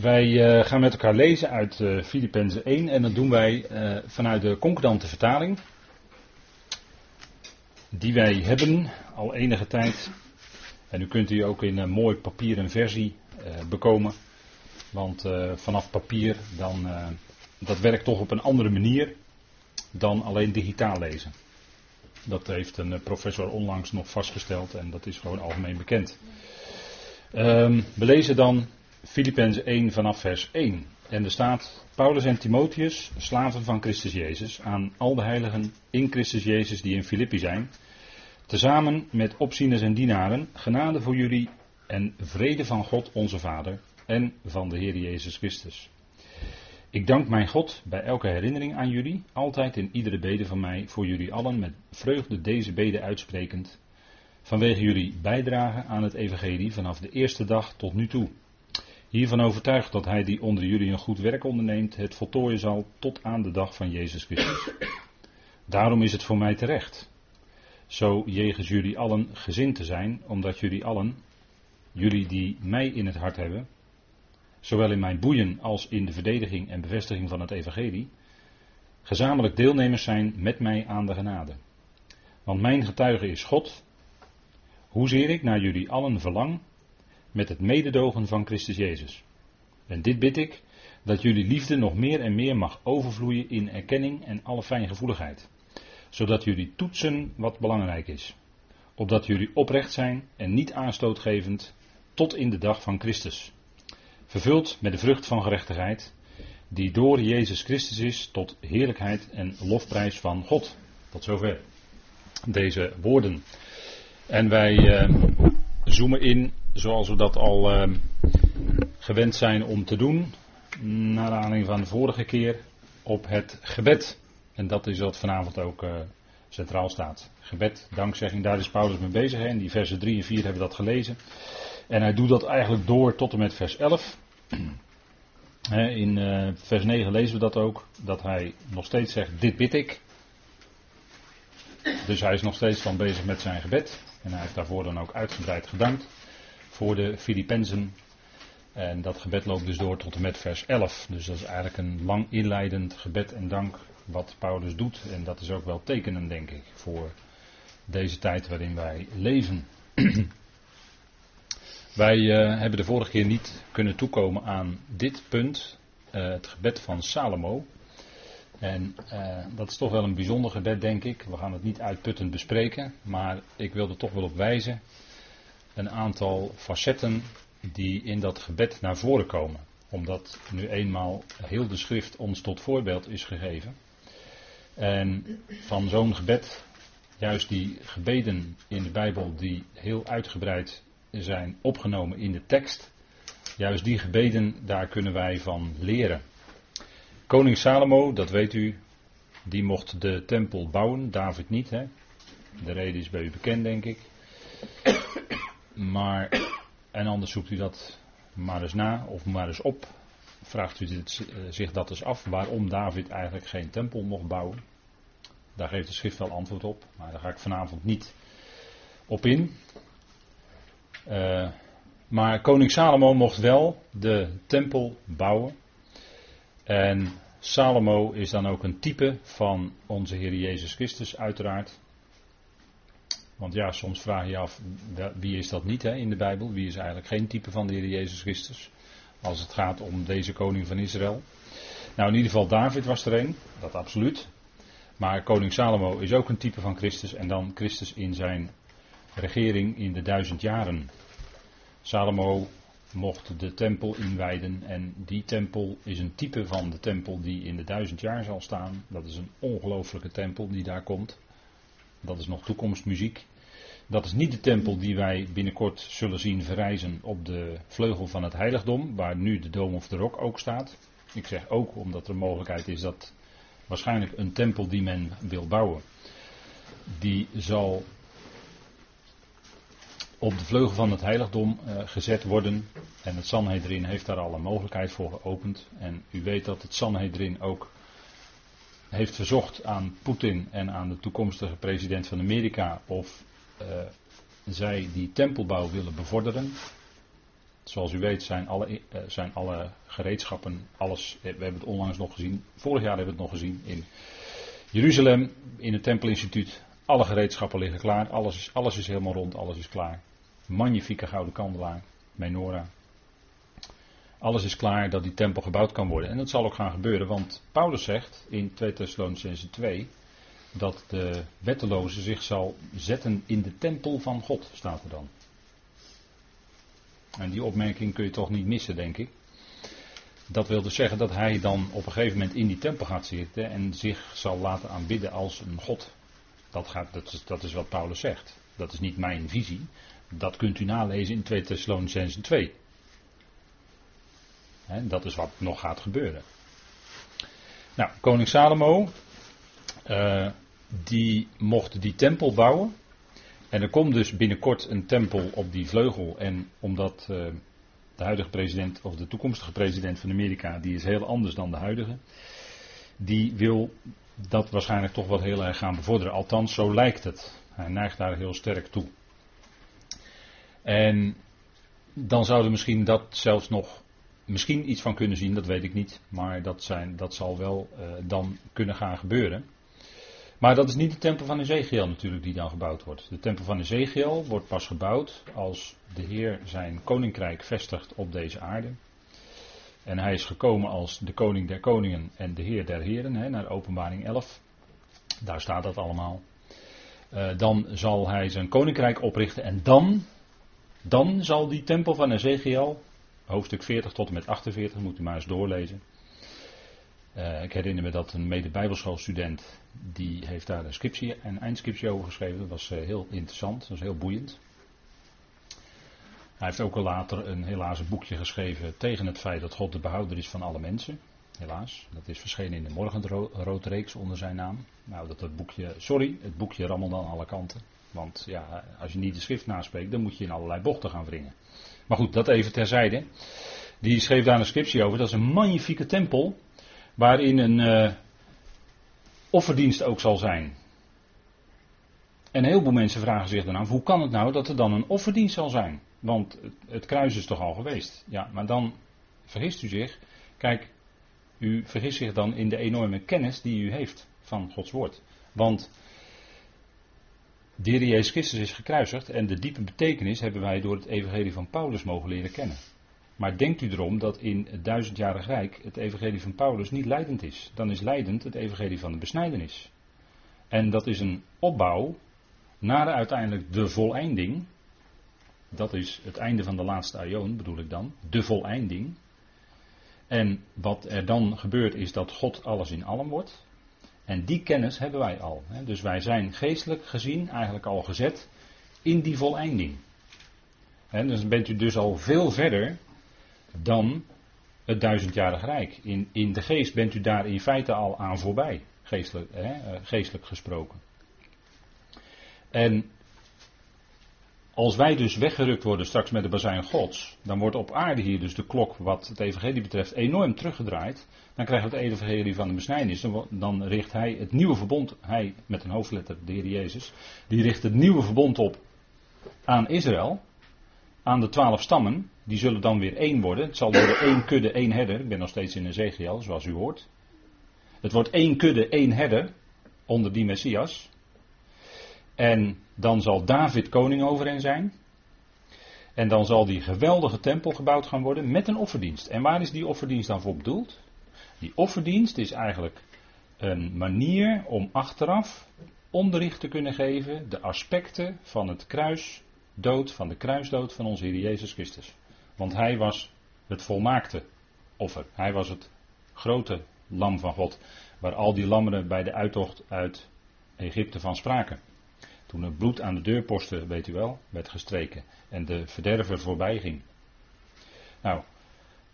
Wij uh, gaan met elkaar lezen uit uh, Filippenzen 1 en dat doen wij uh, vanuit de concordante vertaling. Die wij hebben al enige tijd. En u kunt die ook in een mooi papieren versie bekomen. Want vanaf papier dan, dat werkt toch op een andere manier dan alleen digitaal lezen. Dat heeft een professor onlangs nog vastgesteld en dat is gewoon algemeen bekend. Um, we lezen dan Filippenzen 1 vanaf vers 1. En er staat: Paulus en Timotheus, slaven van Christus Jezus, aan al de heiligen in Christus Jezus die in Filippi zijn, tezamen met opzieners en dienaren, genade voor jullie en vrede van God onze Vader en van de Heer Jezus Christus. Ik dank mijn God bij elke herinnering aan jullie, altijd in iedere bede van mij, voor jullie allen met vreugde deze bede uitsprekend, vanwege jullie bijdrage aan het evangelie vanaf de eerste dag tot nu toe Hiervan overtuigd dat hij die onder jullie een goed werk onderneemt, het voltooien zal tot aan de dag van Jezus Christus. Daarom is het voor mij terecht, zo jegens jullie allen gezind te zijn, omdat jullie allen, jullie die mij in het hart hebben, zowel in mijn boeien als in de verdediging en bevestiging van het evangelie, gezamenlijk deelnemers zijn met mij aan de genade. Want mijn getuige is God, hoezeer ik naar jullie allen verlang met het mededogen van Christus Jezus. En dit bid ik, dat jullie liefde nog meer en meer mag overvloeien in erkenning en alle fijngevoeligheid. Zodat jullie toetsen wat belangrijk is. Opdat jullie oprecht zijn en niet aanstootgevend tot in de dag van Christus. Vervuld met de vrucht van gerechtigheid, die door Jezus Christus is tot heerlijkheid en lofprijs van God. Tot zover deze woorden. En wij uh, zoomen in zoals we dat al uh, gewend zijn om te doen, naar aanleiding van de vorige keer, op het gebed. En dat is wat vanavond ook uh, centraal staat. Gebed, dankzegging, daar is Paulus mee bezig. In die versen 3 en 4 hebben we dat gelezen. En hij doet dat eigenlijk door tot en met vers 11. In uh, vers 9 lezen we dat ook, dat hij nog steeds zegt, dit bid ik. Dus hij is nog steeds van bezig met zijn gebed. En hij heeft daarvoor dan ook uitgebreid gedankt voor de Filippenzen. En dat gebed loopt dus door tot en met vers 11. Dus dat is eigenlijk een lang inleidend gebed en dank wat Paulus doet. En dat is ook wel tekenen, denk ik, voor deze tijd waarin wij leven. wij uh, hebben de vorige keer niet kunnen toekomen aan dit punt, uh, het gebed van Salomo. En uh, dat is toch wel een bijzonder gebed, denk ik. We gaan het niet uitputtend bespreken, maar ik wil er toch wel op wijzen een aantal facetten die in dat gebed naar voren komen. Omdat nu eenmaal heel de schrift ons tot voorbeeld is gegeven. En van zo'n gebed, juist die gebeden in de Bijbel die heel uitgebreid zijn opgenomen in de tekst, juist die gebeden, daar kunnen wij van leren. Koning Salomo, dat weet u, die mocht de tempel bouwen, David niet. Hè? De reden is bij u bekend, denk ik. Maar, en anders zoekt u dat maar eens na of maar eens op. Vraagt u eh, zich dat eens af waarom David eigenlijk geen tempel mocht bouwen. Daar geeft de schrift wel antwoord op, maar daar ga ik vanavond niet op in. Uh, maar koning Salomo mocht wel de tempel bouwen. En Salomo is dan ook een type van onze Heer Jezus Christus, uiteraard. Want ja, soms vraag je je af, wie is dat niet hè, in de Bijbel? Wie is eigenlijk geen type van de Heer Jezus Christus? Als het gaat om deze koning van Israël. Nou, in ieder geval David was er een, dat absoluut. Maar koning Salomo is ook een type van Christus. En dan Christus in zijn regering in de duizend jaren. Salomo mocht de tempel inwijden. En die tempel is een type van de tempel die in de duizend jaar zal staan. Dat is een ongelooflijke tempel die daar komt. Dat is nog toekomstmuziek. Dat is niet de tempel die wij binnenkort zullen zien verrijzen op de vleugel van het heiligdom, waar nu de Dome of the Rock ook staat. Ik zeg ook omdat er mogelijkheid is dat waarschijnlijk een tempel die men wil bouwen, die zal op de vleugel van het heiligdom uh, gezet worden. En het Sanhedrin heeft daar al een mogelijkheid voor geopend. En u weet dat het Sanhedrin ook heeft verzocht aan Poetin en aan de toekomstige president van Amerika of uh, zij die tempelbouw willen bevorderen. Zoals u weet zijn alle, eh, zijn alle gereedschappen, alles, we hebben het onlangs nog gezien, vorig jaar hebben we het nog gezien in Jeruzalem, in het Tempelinstituut. Alle gereedschappen liggen klaar, alles is, alles is helemaal rond, alles is klaar. Magnifieke gouden kandelaar, menorah. Alles is klaar dat die tempel gebouwd kan worden. En dat zal ook gaan gebeuren, want Paulus zegt in 2 Thessalonicense 2 dat de wetteloze zich zal zetten in de tempel van God, staat er dan. En die opmerking kun je toch niet missen, denk ik. Dat wil dus zeggen dat hij dan op een gegeven moment in die tempel gaat zitten en zich zal laten aanbidden als een God. Dat, gaat, dat, is, wat Paulus zegt. Dat is niet mijn visie. Dat kunt u nalezen in 2 Thessalonicenzen 2. Dat is wat nog gaat gebeuren. Nou, koning Salomo, uh, die mocht die tempel bouwen. En er komt dus binnenkort een tempel op die vleugel. En omdat uh, de huidige president, of de toekomstige president van Amerika, die is heel anders dan de huidige. Die wil dat waarschijnlijk toch wat heel erg gaan bevorderen. Althans, zo lijkt het. Hij neigt daar heel sterk toe. En dan zouden misschien dat zelfs nog misschien iets van kunnen zien, dat weet ik niet. Maar dat, zijn, dat zal wel uh, dan kunnen gaan gebeuren. Maar dat is niet de tempel van Ezekiel natuurlijk die dan gebouwd wordt. De tempel van Ezekiel wordt pas gebouwd als de Heer zijn koninkrijk vestigt op deze aarde. En hij is gekomen als de koning der koningen en de Heer der heren, hè, naar openbaring 11. Daar staat dat allemaal. Uh, dan zal hij zijn koninkrijk oprichten en dan, dan zal die tempel van Ezekiel, hoofdstuk 40 tot en met 48, moet u maar eens doorlezen. Uh, ik herinner me dat een mede-bijbelschoolstudent, die heeft daar een scriptie, een eindscriptie over geschreven. Dat was uh, heel interessant, dat was heel boeiend. Hij heeft ook al later een helaas een boekje geschreven tegen het feit dat God de behouder is van alle mensen. Helaas, dat is verschenen in de Morgenroodreeks onder zijn naam. Nou, dat boekje, sorry, het boekje rammelde aan alle kanten. Want ja, als je niet de schrift naspreekt, dan moet je in allerlei bochten gaan wringen. Maar goed, dat even terzijde. Die schreef daar een scriptie over. Dat is een magnifieke tempel. Waarin een uh, offerdienst ook zal zijn. En heel veel mensen vragen zich dan af: hoe kan het nou dat er dan een offerdienst zal zijn? Want het, het kruis is toch al geweest. Ja, maar dan vergist u zich. Kijk, u vergist zich dan in de enorme kennis die u heeft van Gods woord. Want de Jezus Christus is gekruisigd en de diepe betekenis hebben wij door het evangelie van Paulus mogen leren kennen. Maar denkt u erom dat in het duizendjarig rijk het evangelie van Paulus niet leidend is. Dan is leidend het evangelie van de besnijdenis. En dat is een opbouw naar uiteindelijk de voleinding. Dat is het einde van de laatste aion, bedoel ik dan. De voleinding. En wat er dan gebeurt is dat God alles in allem wordt. En die kennis hebben wij al. Dus wij zijn geestelijk gezien eigenlijk al gezet in die voleinding. En dus bent u dus al veel verder dan het duizendjarig rijk. In, in de geest bent u daar in feite al aan voorbij, geestelijk, hè, eh, geestelijk gesproken. En als wij dus weggerukt worden straks met de bazijn Gods, dan wordt op aarde hier dus de klok wat het evangelie betreft enorm teruggedraaid. Dan krijgen we het evangelie van de besnijdenis. Dan richt hij het nieuwe verbond, hij met een hoofdletter, de Heer Jezus, die richt het nieuwe verbond op aan Israël, aan de twaalf stammen. Die zullen dan weer één worden. Het zal worden één kudde, één herder. Ik ben nog steeds in Ezekiel, zoals u hoort. Het wordt één kudde, één herder onder die Messias. En dan zal David koning over hen zijn. En dan zal die geweldige tempel gebouwd gaan worden met een offerdienst. En waar is die offerdienst dan voor bedoeld? Die offerdienst is eigenlijk een manier om achteraf onderricht te kunnen geven, de aspecten van het kruisdood, van de kruisdood van onze Heer Jezus Christus. Want hij was het volmaakte offer. Hij was het grote lam van God. Waar al die lammeren bij de uittocht uit Egypte van spraken. Toen het bloed aan de deurposten, weet u wel, werd gestreken. En de verderver voorbij ging. Nou,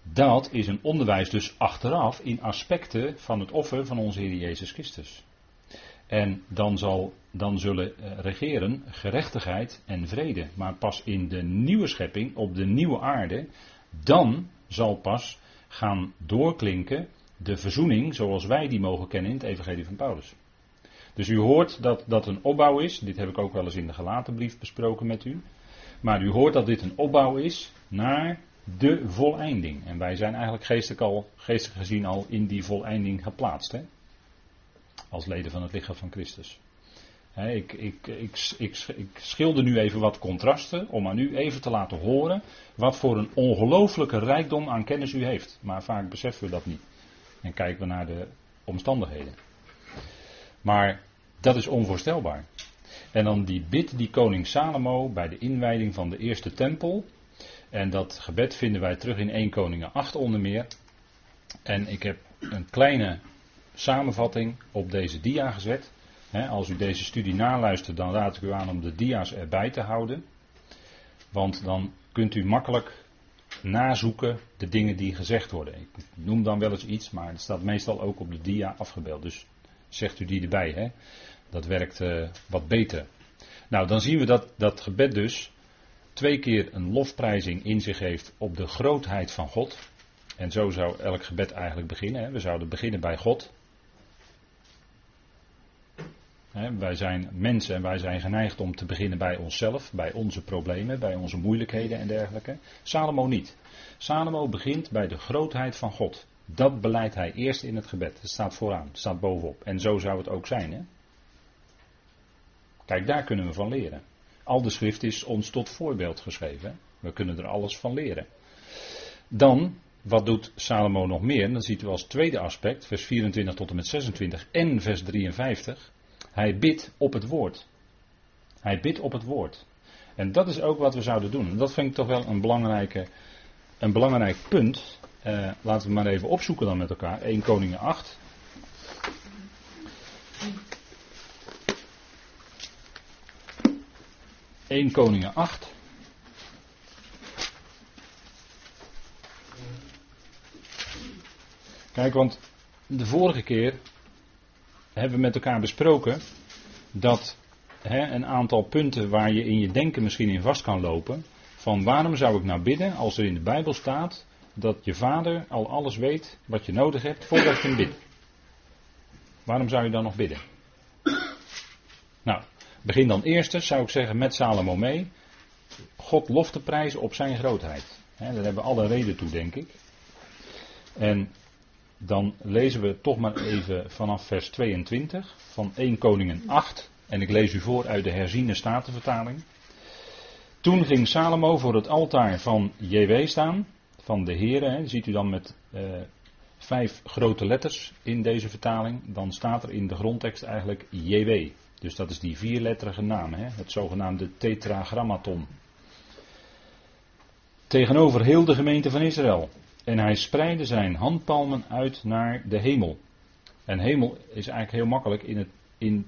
dat is een onderwijs dus achteraf in aspecten van het offer van onze Heer Jezus Christus. En dan, zal, dan zullen eh, regeren gerechtigheid en vrede. Maar pas in de nieuwe schepping, op de nieuwe aarde, dan zal pas gaan doorklinken de verzoening zoals wij die mogen kennen in het Evangelie van Paulus. Dus u hoort dat dat een opbouw is. Dit heb ik ook wel eens in de gelaten brief besproken met u. Maar u hoort dat dit een opbouw is naar de voleinding. En wij zijn eigenlijk geestelijk, al, geestelijk gezien al in die voleinding geplaatst. Hè? Als leden van het lichaam van Christus. ik, ik, ik, ik, schilder nu even wat contrasten om aan u even te laten horen wat voor een ongelooflijke rijkdom aan kennis u heeft. Maar vaak beseffen we dat niet. En kijken we naar de omstandigheden. Maar dat is onvoorstelbaar. En dan die bid die koning Salomo bij de inwijding van de eerste tempel. En dat gebed vinden wij terug in 1 Koningen 8 onder meer. En ik heb een kleine samenvatting op deze dia gezet. als u deze studie naluistert, dan raad ik u aan om de dia's erbij te houden. Want dan kunt u makkelijk nazoeken de dingen die gezegd worden. Ik noem dan wel eens iets, maar het staat meestal ook op de dia afgebeeld. Dus zegt u die erbij. Hè? Dat werkt uh, wat beter. Nou, dan zien we dat dat gebed dus twee keer een lofprijzing in zich heeft op de grootheid van God. En zo zou elk gebed eigenlijk beginnen. Hè? We zouden beginnen bij God. Hè, wij zijn mensen en wij zijn geneigd om te beginnen bij onszelf, bij onze problemen, bij onze moeilijkheden en dergelijke. Salomo niet. Salomo begint bij de grootheid van God. Dat beleidt hij eerst in het gebed. Het staat vooraan, het staat bovenop. En zo zou het ook zijn. Hè? Kijk, daar kunnen we van leren. Al de schrift is ons tot voorbeeld geschreven. We kunnen er alles van leren. Dan, wat doet Salomo nog meer? Dan ziet u als tweede aspect, vers 24 tot en met 26 en vers 53. Hij bidt op het woord. Hij bidt op het woord. En dat is ook wat we zouden doen. En dat vind ik toch wel een, belangrijke, een belangrijk punt. Uh, laten we maar even opzoeken dan met elkaar. 1 Koningen 8. ...1 Koningen 8... Kijk, want de vorige keer hebben we met elkaar besproken dat hè, een aantal punten waar je in je denken misschien in vast kan lopen. Van waarom zou ik nou bidden als er in de Bijbel staat dat je vader al alles weet wat je nodig hebt voordat je hem bidt. Waarom zou je dan nog bidden? Nou, begin dan eerst, zou ik zeggen, met Salomo mee. God lof te prijzen op zijn grootheid. daar hebben we alle reden toe, denk ik. En dan lezen we toch maar even vanaf vers 22 van 1 Koningen 8. En ik lees u voor uit de herziene statenvertaling. Toen ging Salomo voor het altaar van JW staan, van de Here. Ziet u dan met eh, vijf grote letters in deze vertaling. Dan staat er in de grondtekst eigenlijk JW. Dus dat is die vierletterige naam, hè? het zogenaamde tetragrammaton. Tegenover heel de gemeente van Israël. En hij spreidde zijn handpalmen uit naar de hemel. En hemel is eigenlijk heel makkelijk. In, het, in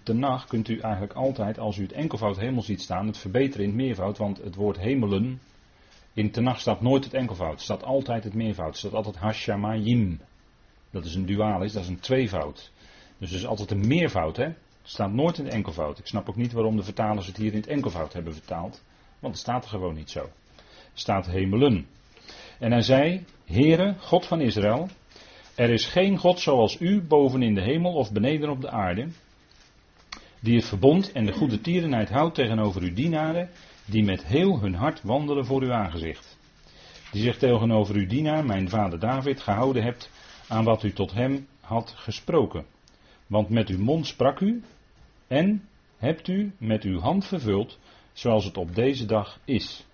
kunt u eigenlijk altijd, als u het enkelvoud hemel ziet staan, het verbeteren in het meervoud. Want het woord hemelen, in nacht staat nooit het enkelvoud. Het staat altijd het meervoud. Het staat altijd hashamayim. Dat is een dualis, dat is een tweevoud. Dus het is altijd een meervoud, hè. Het staat nooit in het enkelvoud. Ik snap ook niet waarom de vertalers het hier in het enkelvoud hebben vertaald. Want het staat er gewoon niet zo. Er staat hemelen. En hij zei, Heere, God van Israël, er is geen God zoals u boven in de hemel of beneden op de aarde, die het verbond en de goede tierenheid houdt tegenover uw dienaren, die met heel hun hart wandelen voor uw aangezicht. Die zich tegenover uw dienaar, mijn vader David, gehouden hebt aan wat u tot hem had gesproken. Want met uw mond sprak u en hebt u met uw hand vervuld, zoals het op deze dag is.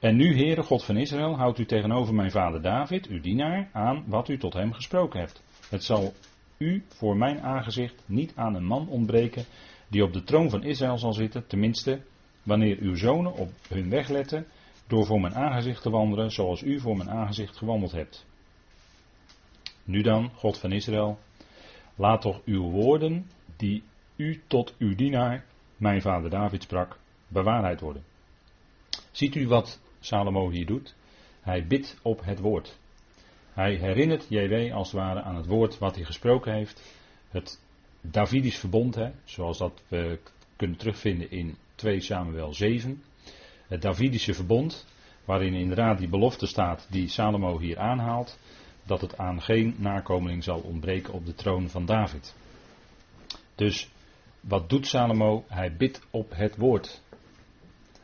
En nu, Heere God van Israël, houdt u tegenover mijn vader David, uw dienaar, aan wat u tot hem gesproken hebt. Het zal u voor mijn aangezicht niet aan een man ontbreken die op de troon van Israël zal zitten, tenminste wanneer uw zonen op hun weg letten, door voor mijn aangezicht te wandelen zoals u voor mijn aangezicht gewandeld hebt. Nu dan, God van Israël, laat toch uw woorden, die u tot uw dienaar, mijn vader David sprak, bewaarheid worden. Ziet u wat Salomo hier doet. Hij bidt op het woord. Hij herinnert JW als het ware aan het woord wat hij gesproken heeft. Het Davidisch verbond, hè, zoals dat we kunnen terugvinden in 2 Samuel 7. Het Davidische verbond, waarin inderdaad die belofte staat die Salomo hier aanhaalt. Dat het aan geen nakomeling zal ontbreken op de troon van David. Dus wat doet Salomo? Hij bidt op het woord.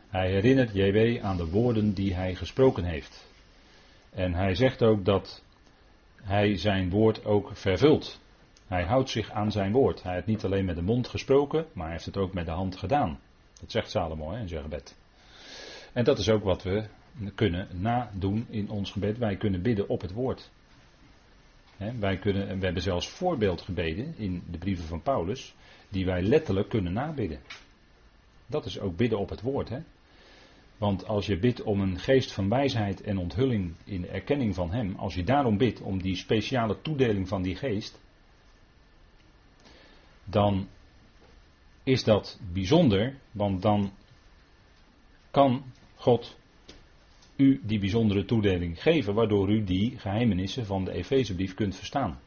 Hij herinnert JW aan de woorden die hij gesproken heeft. En hij zegt ook dat hij zijn woord ook vervult. Hij houdt zich aan zijn woord. Hij heeft niet alleen met de mond gesproken, maar hij heeft het ook met de hand gedaan. Dat zegt Salomo hè, in zijn gebed. En dat is ook wat we kunnen nadoen in ons gebed. Wij kunnen bidden op het woord. wij kunnen, we hebben zelfs voorbeeldgebeden in de brieven van Paulus, die wij letterlijk kunnen nabidden. Dat is ook bidden op het woord. Hè? Want als je bidt om een geest van wijsheid en onthulling in de erkenning van Hem, als je daarom bidt, om die speciale toedeling van die geest, dan is dat bijzonder, want dan kan God u die bijzondere toedeling geven, waardoor u die geheimenissen van de Efezebrief kunt verstaan.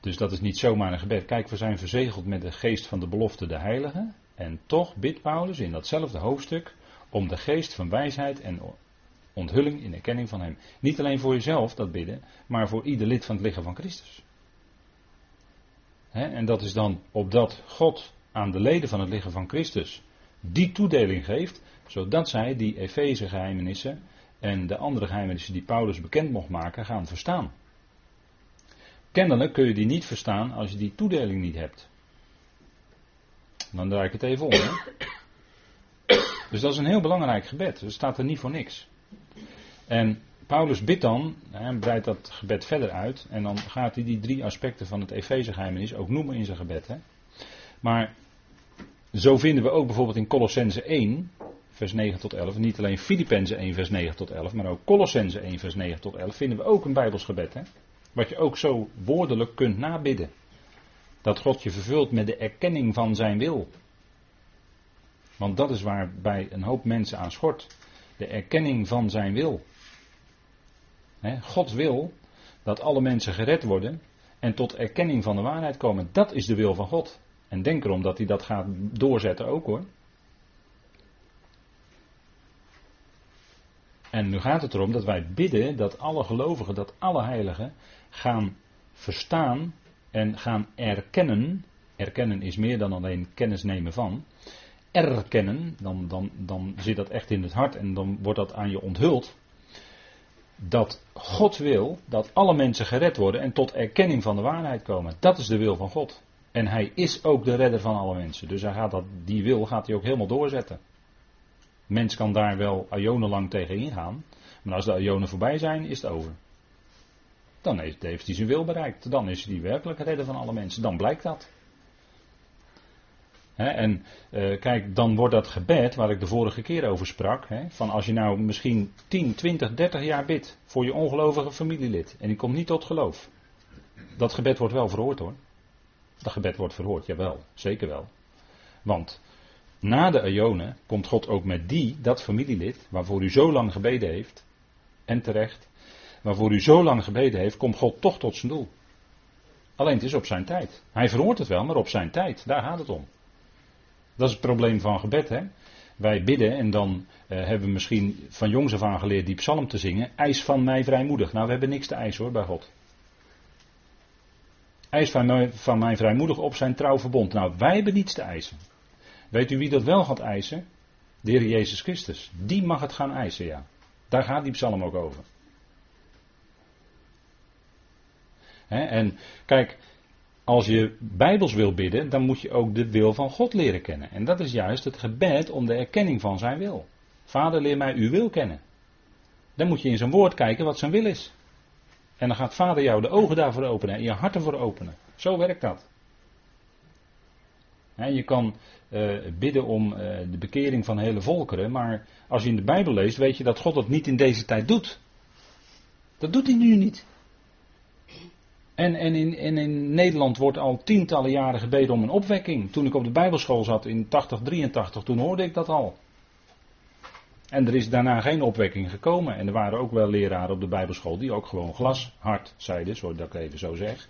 Dus dat is niet zomaar een gebed. Kijk, we zijn verzegeld met de geest van de belofte, de heilige. En toch bidt Paulus in datzelfde hoofdstuk om de geest van wijsheid en onthulling in erkenning van Hem. Niet alleen voor jezelf dat bidden, maar voor ieder lid van het lichaam van Christus. En dat is dan opdat God aan de leden van het lichaam van Christus die toedeling geeft, zodat zij die Efeze geheimenissen en de andere geheimenissen die Paulus bekend mocht maken gaan verstaan. Kennelijk kun je die niet verstaan als je die toedeling niet hebt. Dan draai ik het even om. Hè? Dus dat is een heel belangrijk gebed. Dat staat er niet voor niks. En Paulus bidt dan, breidt dat gebed verder uit. En dan gaat hij die drie aspecten van het Efeze ook noemen in zijn gebed. Hè? Maar zo vinden we ook bijvoorbeeld in Colossense 1, vers 9 tot 11. Niet alleen Filippenzen 1, vers 9 tot 11, maar ook Colossense 1, vers 9 tot 11. Vinden we ook een Bijbels gebed. Hè? Wat je ook zo woordelijk kunt nabidden. Dat God je vervult met de erkenning van zijn wil. Want dat is waar bij een hoop mensen aan schort. De erkenning van zijn wil. God wil dat alle mensen gered worden en tot erkenning van de waarheid komen. Dat is de wil van God. En denk erom dat hij dat gaat doorzetten ook hoor. En nu gaat het erom dat wij bidden dat alle gelovigen, dat alle heiligen gaan verstaan en gaan erkennen. Erkennen is meer dan alleen kennis nemen van. Erkennen, dan, dan, dan zit dat echt in het hart en dan wordt dat aan je onthuld. Dat God wil dat alle mensen gered worden en tot erkenning van de waarheid komen. Dat is de wil van God. En hij is ook de redder van alle mensen. Dus hij gaat dat, die wil gaat hij ook helemaal doorzetten. Mens kan daar wel lang tegen ingaan. Maar als de ionen voorbij zijn, is het over. Dan heeft, heeft hij zijn wil bereikt. Dan is hij werkelijk redder van alle mensen. Dan blijkt dat. En uh, kijk, dan wordt dat gebed, waar ik de vorige keer over sprak, van als je nou misschien 10, 20, 30 jaar bidt voor je ongelovige familielid en die komt niet tot geloof. Dat gebed wordt wel verhoord hoor. Dat gebed wordt verhoord, jawel, zeker wel. Want na de Ionen komt God ook met die, dat familielid, waarvoor u zo lang gebeden heeft, en terecht, waarvoor u zo lang gebeden heeft, komt God toch tot zijn doel. Alleen het is op zijn tijd. Hij verhoort het wel, maar op zijn tijd. Daar gaat het om. Dat is het probleem van gebed, hè. Wij bidden en dan eh, hebben we misschien van jongs af aan geleerd die psalm te zingen. Eis van mij vrijmoedig. Nou, we hebben niks te eisen hoor bij God. Eis van mij, van mij vrijmoedig op zijn trouw verbond. Nou, wij hebben niets te eisen. Weet u wie dat wel gaat eisen? De Heer Jezus Christus. Die mag het gaan eisen, ja. Daar gaat die psalm ook over. en kijk, als je bijbels wil bidden, dan moet je ook de wil van God leren kennen. En dat is juist het gebed om de erkenning van zijn wil. Vader, leer mij uw wil kennen. Dan moet je in zijn woord kijken wat zijn wil is. En dan gaat Vader jou de ogen daarvoor openen en je hart ervoor openen. Zo werkt dat. je kan uh, bidden om uh, de bekering van hele volkeren, maar als je in de Bijbel leest, weet je dat God dat niet in deze tijd doet. Dat doet hij nu niet. En, en, in, in Nederland wordt al tientallen jaren gebeden om een opwekking. Toen ik op de Bijbelschool zat in 8083, toen hoorde ik dat al. En er is daarna geen opwekking gekomen. En er waren ook wel leraren op de Bijbelschool die ook gewoon glashard zeiden, zoals dat ik even zo zeg.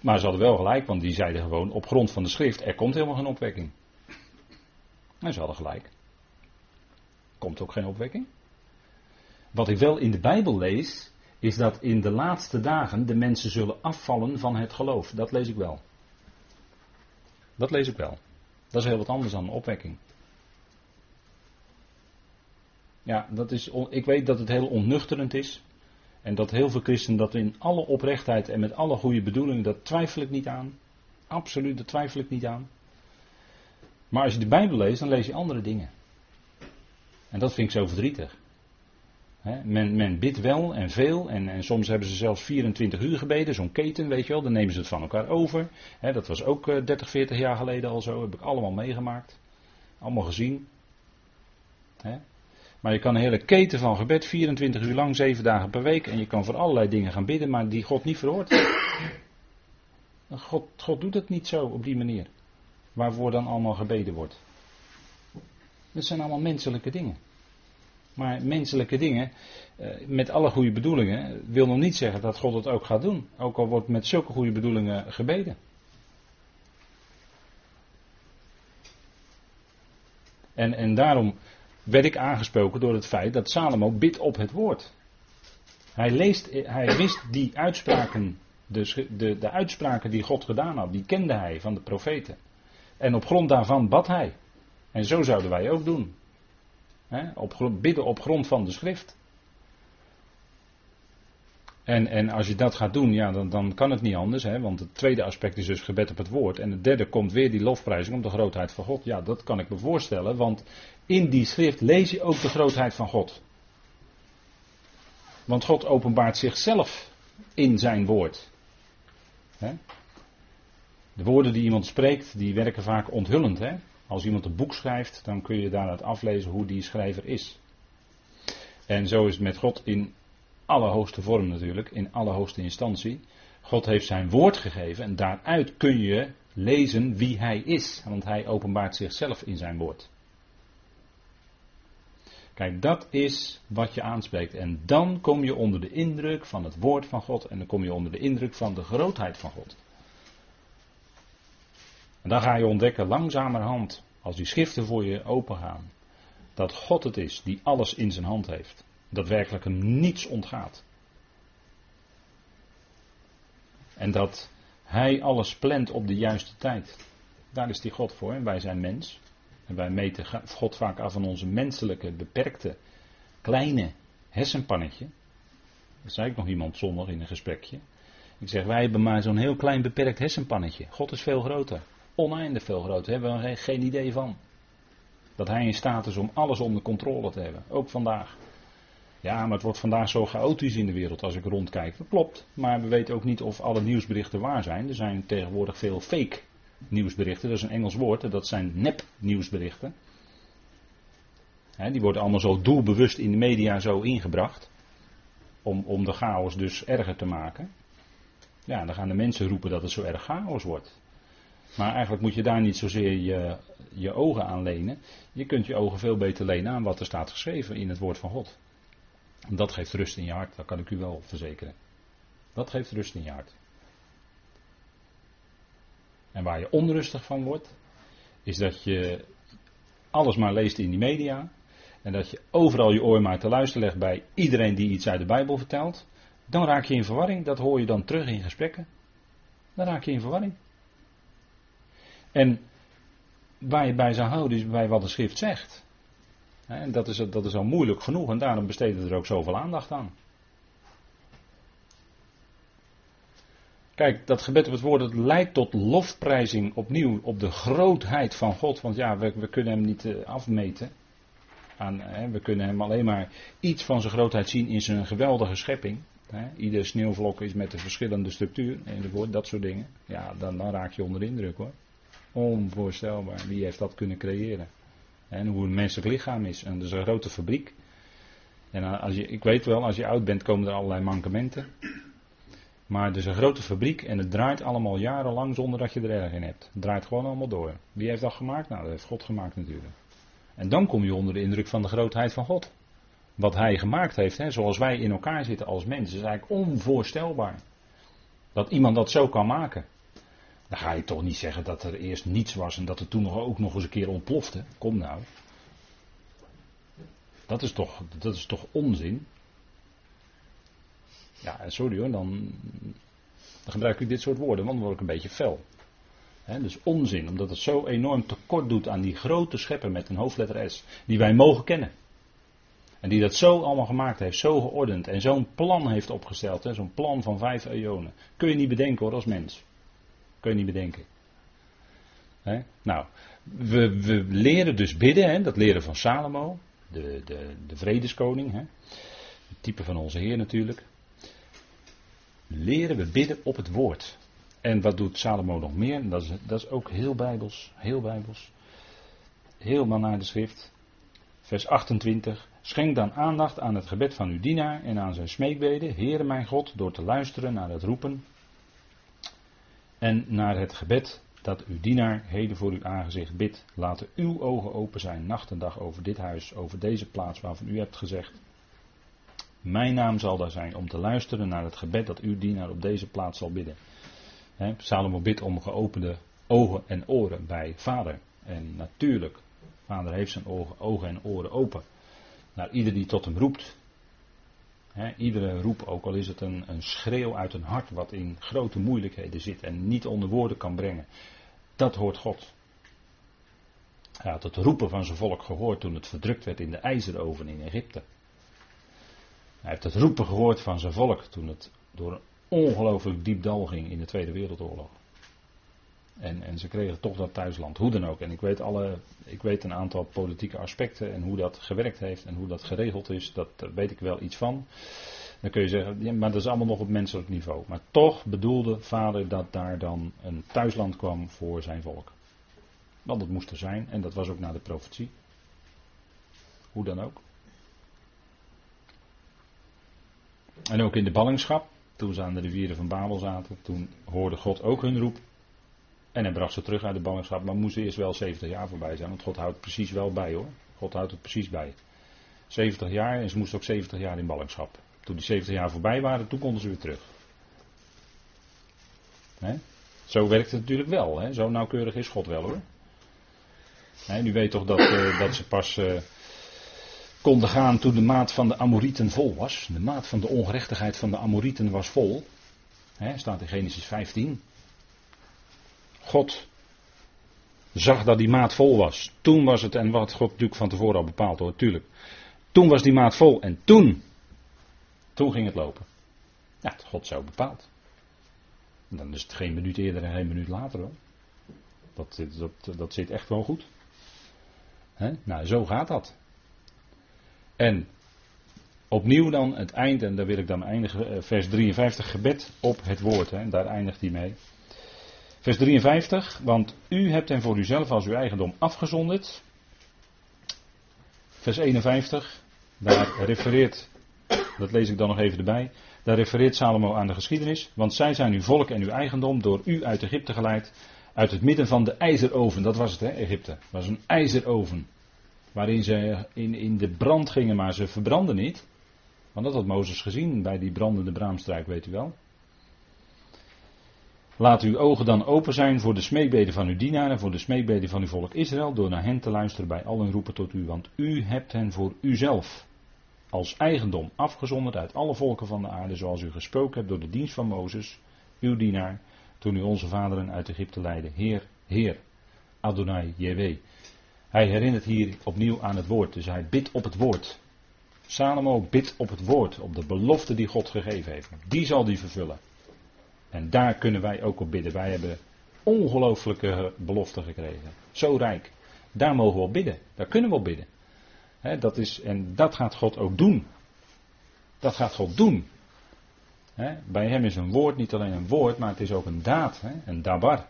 Maar ze hadden wel gelijk, want die zeiden gewoon op grond van de schrift: er komt helemaal geen opwekking. En ze hadden gelijk. Komt ook geen opwekking. Wat ik wel in de Bijbel lees, is dat in de laatste dagen de mensen zullen afvallen van het geloof. Dat lees ik wel. Dat lees ik wel. Dat is heel wat anders dan een opwekking. Ja, dat is, ik weet dat het heel onnuchterend is. En dat heel veel christenen dat in alle oprechtheid en met alle goede bedoelingen, dat twijfel ik niet aan. Absoluut, dat twijfel ik niet aan. Maar als je de Bijbel leest, dan lees je andere dingen. En dat vind ik zo verdrietig. Men, men bidt wel en veel en, en, soms hebben ze zelfs 24 uur gebeden, zo'n keten, weet je wel, dan nemen ze het van elkaar over. dat was ook 30, eh, 40 jaar geleden al zo, heb ik allemaal meegemaakt. Allemaal gezien. Maar je kan een hele keten van gebed, 24 uur lang, 7 dagen per week, en je kan voor allerlei dingen gaan bidden, maar die God niet verhoort. God, God doet het niet zo op die manier. Waarvoor dan allemaal gebeden wordt. Dat zijn allemaal menselijke dingen. Maar menselijke dingen, eh, met alle goede bedoelingen, wil nog niet zeggen dat God het ook gaat doen. Ook al wordt met zulke goede bedoelingen gebeden. En, en daarom werd ik aangesproken door het feit dat Salomo bidt op het woord. Hij, leest, hij wist die uitspraken, de, de, de uitspraken die God gedaan had, die kende hij van de profeten. En op grond daarvan bad hij. En zo zouden wij ook doen. Op, bidden op grond van de schrift. En, en als je dat gaat doen, ja, dan, dan kan het niet anders. Hè, want het tweede aspect is dus gebed op het woord. En het derde komt weer die lofprijzing om de grootheid van God. Ja, dat kan ik me voorstellen. Want in die schrift lees je ook de grootheid van God. Want God openbaart zichzelf in zijn woord. De woorden die iemand spreekt, die werken vaak onthullend. Hè? Als iemand een boek schrijft, dan kun je daaruit aflezen hoe die schrijver is. En zo is het met God in allerhoogste vorm natuurlijk, in allerhoogste instantie. God heeft zijn woord gegeven en daaruit kun je lezen wie hij is, want hij openbaart zichzelf in zijn woord. Kijk, dat is wat je aanspreekt. En dan kom je onder de indruk van het woord van God en dan kom je onder de indruk van de grootheid van God. En dan ga je ontdekken langzamerhand, als die schriften voor je opengaan, dat God het is die alles in zijn hand heeft. Dat werkelijk hem niets ontgaat. En dat hij alles plant op de juiste tijd. Daar is die God voor en wij zijn mens. En wij meten God vaak af van onze menselijke, beperkte, kleine hersenpannetje. Dat zei ik nog iemand zondag in een gesprekje. Ik zeg, wij hebben maar zo'n heel klein beperkt hersenpannetje. God is veel groter. Oneindig veel groter. Daar hebben we geen idee van. Dat hij in staat is om alles onder controle te hebben. Ook vandaag. Ja, maar het wordt vandaag zo chaotisch in de wereld als ik rondkijk. Dat klopt. Maar we weten ook niet of alle nieuwsberichten waar zijn. Er zijn tegenwoordig veel fake nieuwsberichten. Dat is een Engels woord. Dat zijn nep nieuwsberichten. die worden allemaal zo doelbewust in de media zo ingebracht. Om, om de chaos dus erger te maken. Ja, dan gaan de mensen roepen dat het zo erg chaos wordt. Maar eigenlijk moet je daar niet zozeer je, je ogen aan lenen. Je kunt je ogen veel beter lenen aan wat er staat geschreven in het woord van God. Dat geeft rust in je hart, dat kan ik u wel verzekeren. Dat geeft rust in je hart. En waar je onrustig van wordt, is dat je alles maar leest in die media. En dat je overal je oor maar te luisteren legt bij iedereen die iets uit de Bijbel vertelt. Dan raak je in verwarring. Dat hoor je dan terug in gesprekken. Dan raak je in verwarring. En waar je bij zou houden is bij wat de schrift zegt. En dat is, dat is al moeilijk genoeg en daarom besteden er ook zoveel aandacht aan. Kijk, dat gebed op het woord, het leidt tot lofprijzing opnieuw op de grootheid van God. Want ja, we, we kunnen hem niet uh, afmeten. Aan, hè, we kunnen hem alleen maar iets van zijn grootheid zien in zijn geweldige schepping. Hè. Ieder sneeuwvlok is met een verschillende structuur, enzovoort, dat soort dingen. Ja, dan, dan raak je onder de indruk hoor. Onvoorstelbaar. Wie heeft dat kunnen creëren? En hoe een menselijk lichaam is. En dat is een grote fabriek. En als je, ik weet wel, als je oud bent komen er allerlei mankementen. Maar het is een grote fabriek en het draait allemaal jarenlang zonder dat je er erg in hebt. Het draait gewoon allemaal door. Wie heeft dat gemaakt? Nou, dat heeft God gemaakt natuurlijk. En dan kom je onder de indruk van de grootheid van God. Wat Hij gemaakt heeft, hè, zoals wij in elkaar zitten als mensen, is eigenlijk onvoorstelbaar. Dat iemand dat zo kan maken. Dan ga je toch niet zeggen dat er eerst niets was en dat het toen ook nog eens een keer ontplofte. Kom nou. Dat is toch, dat is toch onzin? Ja, sorry hoor, dan, dan gebruik ik dit soort woorden, want dan word ik een beetje fel. Dus onzin, omdat het zo enorm tekort doet aan die grote schepper met een hoofdletter S, die wij mogen kennen. En die dat zo allemaal gemaakt heeft, zo geordend en zo'n plan heeft opgesteld, zo'n plan van vijf eonen. Kun je niet bedenken hoor als mens. Kun je niet bedenken. Nou, we, we, leren dus bidden, hè, dat leren van Salomo, de, de, de vredeskoning, hè, het type van onze Heer natuurlijk. Leren we bidden op het woord. En wat doet Salomo nog meer? Dat is, dat is ook heel bijbels, heel bijbels. Helemaal naar de schrift. Vers 28. Schenk dan aandacht aan het gebed van uw dienaar en aan zijn smeekbeden, Heere mijn God, door te luisteren naar het roepen en naar het gebed dat uw dienaar heden voor uw aangezicht bidt. Laten uw ogen open zijn, nacht en dag over dit huis, over deze plaats waarvan u hebt gezegd. Mijn naam zal daar zijn om te luisteren naar het gebed dat uw dienaar op deze plaats zal bidden. He, Salomo bidt om geopende ogen en oren bij vader. En natuurlijk, vader heeft zijn ogen, ogen en oren open. Naar ieder die tot hem roept. Iedere roep, ook al is het een, een schreeuw uit een hart wat in grote moeilijkheden zit en niet onder woorden kan brengen. Dat hoort God. Hij had het roepen van zijn volk gehoord toen het verdrukt werd in de ijzeroven in Egypte. Hij heeft het roepen gehoord van zijn volk toen het door een ongelooflijk diep dal ging in de Tweede Wereldoorlog. En, en ze kregen toch dat thuisland, hoe dan ook. En ik weet, alle, ik weet een aantal politieke aspecten en hoe dat gewerkt heeft en hoe dat geregeld is, dat, weet ik wel iets van. Dan kun je zeggen, ja, maar dat is allemaal nog op menselijk niveau. Maar toch bedoelde vader dat daar dan een thuisland kwam voor zijn volk. Want dat moest er zijn en dat was ook naar de profetie. Hoe dan ook. En ook in de ballingschap, toen ze aan de rivieren van Babel zaten, toen hoorde God ook hun roep. En hij bracht ze terug uit de ballingschap, maar moesten eerst wel 70 jaar voorbij zijn, want God houdt precies wel bij hoor. God houdt het precies bij. 70 jaar en ze moesten ook 70 jaar in ballingschap. Toen die 70 jaar voorbij waren, toen konden ze weer terug. Zo werkt het natuurlijk wel. Hè? Zo nauwkeurig is God wel hoor. He, u weet toch dat, uh, dat ze pas uh, konden gaan toen de maat van de Amorieten vol was. De maat van de ongerechtigheid van de Amorieten was vol. He, staat in Genesis 15. God zag dat die maat vol was. Toen was het, en wat God natuurlijk van tevoren al bepaald hoor, natuurlijk. Toen was die maat vol en toen toen ging het lopen. Ja, God zo bepaald. Dan is het geen minuut eerder en geen minuut later hoor. Dat, dat, dat zit echt wel goed. Nou, zo gaat dat. En opnieuw dan het eind, en daar wil ik dan eindigen, eh, vers 53, gebed op het woord. Hè? Daar eindigt hij mee. Vers 53, want u hebt hem voor uzelf als uw eigendom afgezonderd. Vers 51, daar refereert dat lees ik dan nog even erbij. Daar refereert Salomo aan de geschiedenis. Want zij zijn uw volk en uw eigendom door u uit Egypte geleid. Uit het midden van de ijzeroven. Dat was het, hè, Egypte. Dat was een ijzeroven. Waarin ze in, in de brand gingen, maar ze verbrandden niet. Want dat had Mozes gezien bij die brandende braamstruik, weet u wel. Laat uw ogen dan open zijn voor de smeekbeden van uw dienaren en voor de smeekbeden van uw volk Israël, door naar hen te luisteren bij allen roepen tot u, want u hebt hen voor uzelf als eigendom afgezonderd uit alle volken van de aarde, zoals u gesproken hebt door de dienst van Mozes, uw dienaar, toen u onze vaderen uit Egypte leidde. Heer, Heer, Adonai, JW. Hij herinnert hier opnieuw aan het woord, dus hij bidt op het woord. Salomo bidt op het woord, op de belofte die God gegeven heeft. Die zal die vervullen. En daar kunnen wij ook op bidden. Wij hebben ongelooflijke beloften gekregen. Zo rijk. Daar mogen we op bidden. Daar kunnen we op bidden dat is, en dat gaat God ook doen. Dat gaat God doen. bij hem is een woord niet alleen een woord, maar het is ook een daad, een dabar.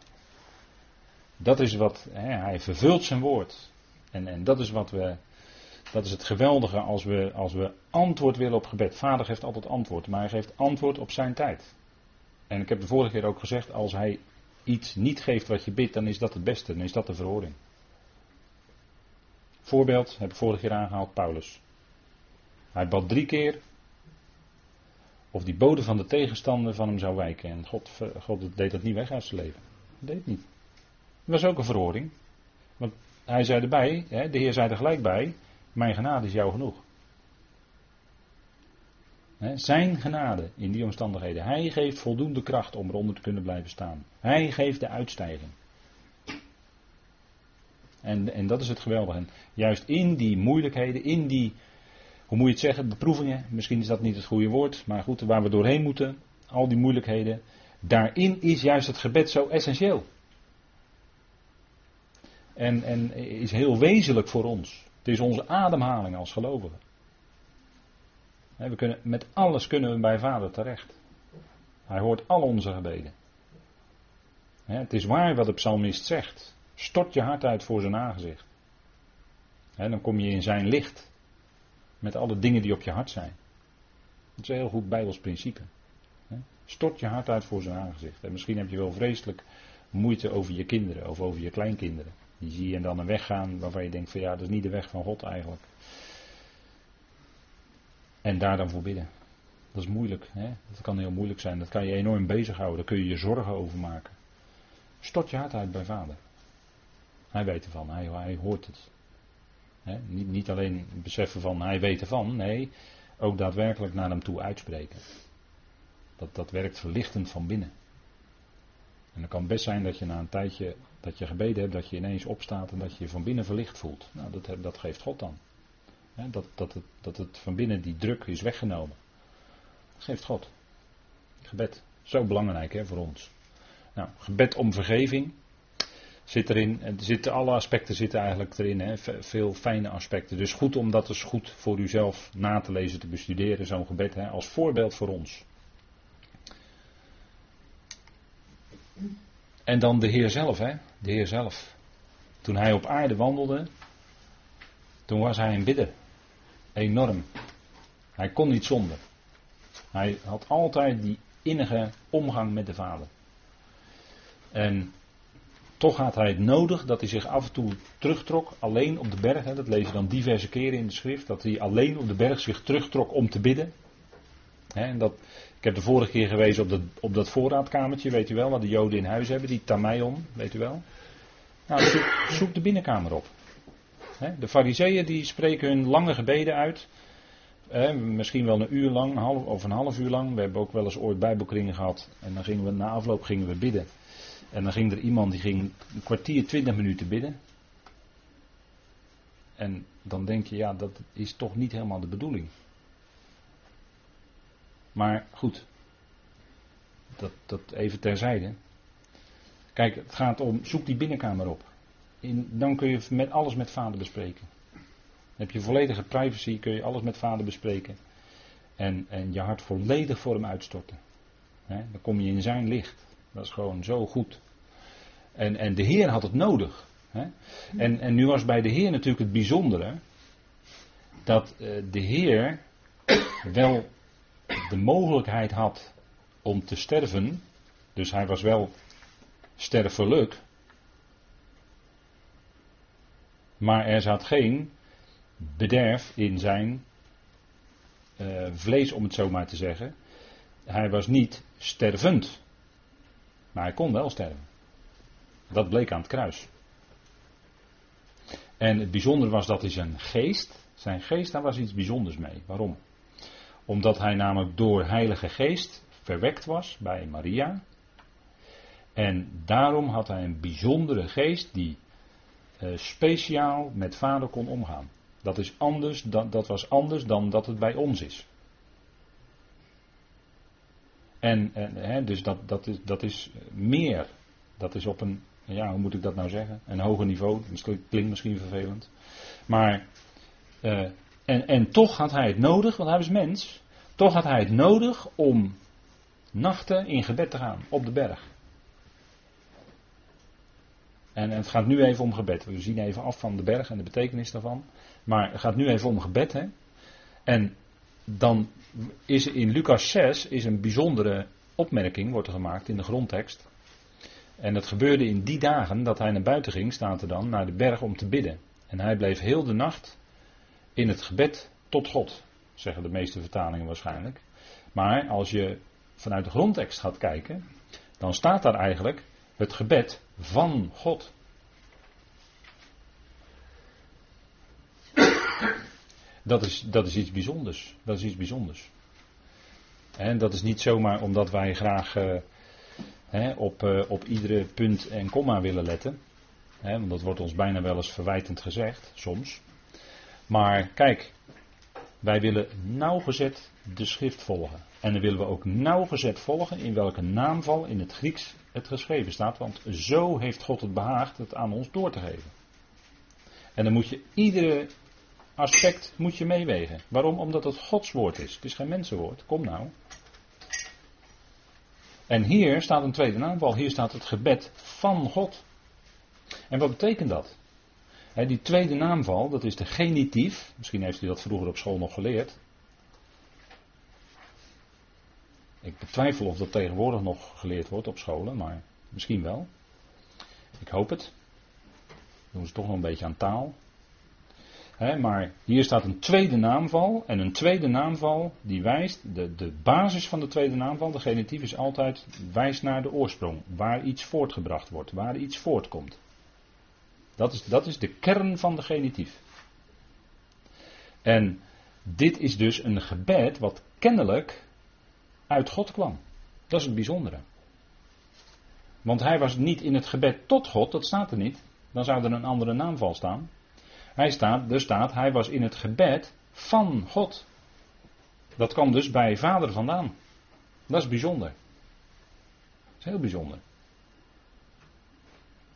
Dat is wat, hij vervult zijn woord. En, en dat is wat we, dat is het geweldige als we, als we antwoord willen op gebed. Vader geeft altijd antwoord, maar hij geeft antwoord op zijn tijd. En ik heb de vorige keer ook gezegd, als hij iets niet geeft wat je bidt, dan is dat het beste, dan is dat de verhoring. Voorbeeld heb ik vorige keer aangehaald, Paulus. Hij bad drie keer of die bodem van de tegenstander van hem zou wijken. En God, God deed dat niet weg uit zijn leven. Dat deed niet. Dat was ook een verhoring. Want hij zei erbij, de Heer zei er gelijk bij, mijn genade is jou genoeg. Zijn genade in die omstandigheden. Hij geeft voldoende kracht om eronder te kunnen blijven staan. Hij geeft de uitstijging. En, en dat is het geweldige. Juist in die moeilijkheden, in die hoe moet je het zeggen, beproevingen, misschien is dat niet het goede woord, maar goed, waar we doorheen moeten, al die moeilijkheden, daarin is juist het gebed zo essentieel. En, en is heel wezenlijk voor ons. Het is onze ademhaling als gelovigen. We kunnen, met alles kunnen we bij Vader terecht. Hij hoort al onze gebeden. Het is waar wat de psalmist zegt. Stort je hart uit voor zijn aangezicht. Dan kom je in zijn licht. Met alle dingen die op je hart zijn. Dat is een heel goed Bijbels principe. Stort je hart uit voor zijn aangezicht. En misschien heb je wel vreselijk moeite over je kinderen of over je kleinkinderen. Die zie je dan een weg gaan waarvan je denkt van ja, dat is niet de weg van God eigenlijk. En daar dan voor bidden. Dat is moeilijk. Hè? Dat kan heel moeilijk zijn. Dat kan je enorm bezighouden. Daar kun je je zorgen over maken. Stort je hart uit bij vader. Hij weet ervan. Hij, hij hoort het. Niet, niet alleen beseffen van hij weet ervan. Nee, ook daadwerkelijk naar hem toe uitspreken. Dat, dat werkt verlichtend van binnen. En het kan best zijn dat je na een tijdje dat je gebeden hebt, dat je ineens opstaat en dat je je van binnen verlicht voelt. Nou, dat, dat geeft God dan. Dat, dat, het, dat het van binnen die druk is weggenomen. Dat geeft God. Gebed. Zo belangrijk hè, voor ons. Nou, gebed om vergeving zit erin. Er zitten, alle aspecten zitten eigenlijk erin. Hè, veel fijne aspecten. Dus goed om dat eens goed voor uzelf na te lezen, te bestuderen. Zo'n gebed hè, als voorbeeld voor ons. En dan de Heer zelf, hè? De Heer zelf. Toen hij op aarde wandelde, toen was hij een bidder. Enorm. Hij kon niet zonder. Hij had altijd die innige omgang met de Vader. En toch had hij het nodig dat hij zich af en toe terugtrok, alleen op de berg. Dat lees je dan diverse keren in de schrift. Dat hij alleen op de berg zich terugtrok om te bidden. Hè, en dat, ik heb de vorige keer gewezen op dat, op dat voorraadkamertje, weet u wel, wat de Joden in huis hebben, die tameion, weet u wel. Nou, zoek, de binnenkamer op. de fariseeën die spreken hun lange gebeden uit. misschien wel een uur lang, of een half uur lang. We hebben ook wel eens ooit bijbelkringen gehad. En dan gingen we na afloop gingen we bidden. En dan ging er iemand die ging een kwartier, twintig minuten bidden. En dan denk je, ja, dat is toch niet helemaal de bedoeling. Maar goed, dat, dat even terzijde. Kijk, het gaat om, zoek die binnenkamer op. Dan kun je met alles met vader bespreken. Dan heb je volledige privacy, kun je alles met vader bespreken. En, en je hart volledig voor hem uitstorten. dan kom je in zijn licht. Dat is gewoon zo goed. En, en de Heer had het nodig. En, en nu was bij de Heer natuurlijk het bijzondere. Dat uh, de Heer wel de mogelijkheid had om te sterven, dus hij was wel sterfelijk, maar er zat geen bederf in zijn uh, vlees, om het zo maar te zeggen. Hij was niet stervend, maar hij kon wel sterven. Dat bleek aan het kruis. En het bijzondere was dat hij zijn geest, zijn geest, daar was iets bijzonders mee. Waarom? Omdat hij namelijk door Heilige Geest verwekt was bij Maria. En daarom had hij een bijzondere geest die speciaal met vader kon omgaan. Dat, is anders, dat, dat was anders dan dat het bij ons is. En, en dus dat, dat, is, dat is meer. Dat is op een, ja, hoe moet ik dat nou zeggen? Een hoger niveau. Dat klinkt misschien vervelend. Maar uh, en, en toch had hij het nodig, want hij was mens. Toch had hij het nodig om nachten in gebed te gaan op de berg. En, het gaat nu even om gebed. We zien even af van de berg en de betekenis daarvan. Maar het gaat nu even om gebed. Hè? En dan is in Lucas 6 is een bijzondere opmerking wordt er gemaakt in de grondtekst. En dat gebeurde in die dagen dat hij naar buiten ging, staat er dan, naar de berg om te bidden. En hij bleef heel de nacht in het gebed tot God, zeggen de meeste vertalingen waarschijnlijk. Maar als je vanuit de grondtekst gaat kijken, dan staat daar eigenlijk het gebed van God. Dat is, dat is iets bijzonders. Dat is iets bijzonders. En dat is niet zomaar omdat wij graag uh, op, uh, op iedere punt en komma willen letten. want dat wordt ons bijna wel eens verwijtend gezegd, soms. Maar kijk, Wij willen nauwgezet de schrift volgen. En dan willen we ook nauwgezet volgen in welke naamval in het Grieks het geschreven staat. Want zo heeft God het behaagd het aan ons door te geven. En dan moet je iedere aspect moet je meewegen. Waarom? Omdat het Gods woord is. Het is geen mensenwoord. Kom nou. En hier staat een tweede naamval. Hier staat het gebed van God. En wat betekent dat? die tweede naamval, dat is de genitief. Misschien heeft u dat vroeger op school nog geleerd. Ik betwijfel of dat tegenwoordig nog geleerd wordt op scholen, maar misschien wel. Ik hoop het. Doen ze toch nog een beetje aan taal. maar hier staat een tweede naamval. En een tweede naamval die wijst, de, de basis van de tweede naamval, de genitief is altijd, wijst naar de oorsprong. Waar iets voortgebracht wordt, waar iets voortkomt. Dat is, dat is de kern van de genitief. En dit is dus een gebed wat kennelijk uit God kwam. Dat is het bijzondere. Want hij was niet in het gebed tot God, dat staat er niet. Dan zou er een andere naamval staan. Hij staat, er staat, hij was in het gebed van God. Dat kwam dus bij vader vandaan. Dat is bijzonder. Dat is heel bijzonder.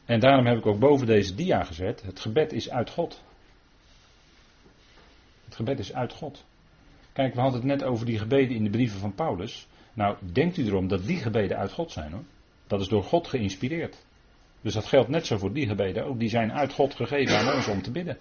En daarom heb ik ook boven deze dia gezet: het gebed is uit God. Het gebed is uit God. Kijk, we hadden het net over die gebeden in de brieven van Paulus. Nou, denkt u erom dat die gebeden uit God zijn hoor. Dat is door God geïnspireerd. Dus dat geldt net zo voor die gebeden ook. Die zijn uit God gegeven aan ons om te bidden.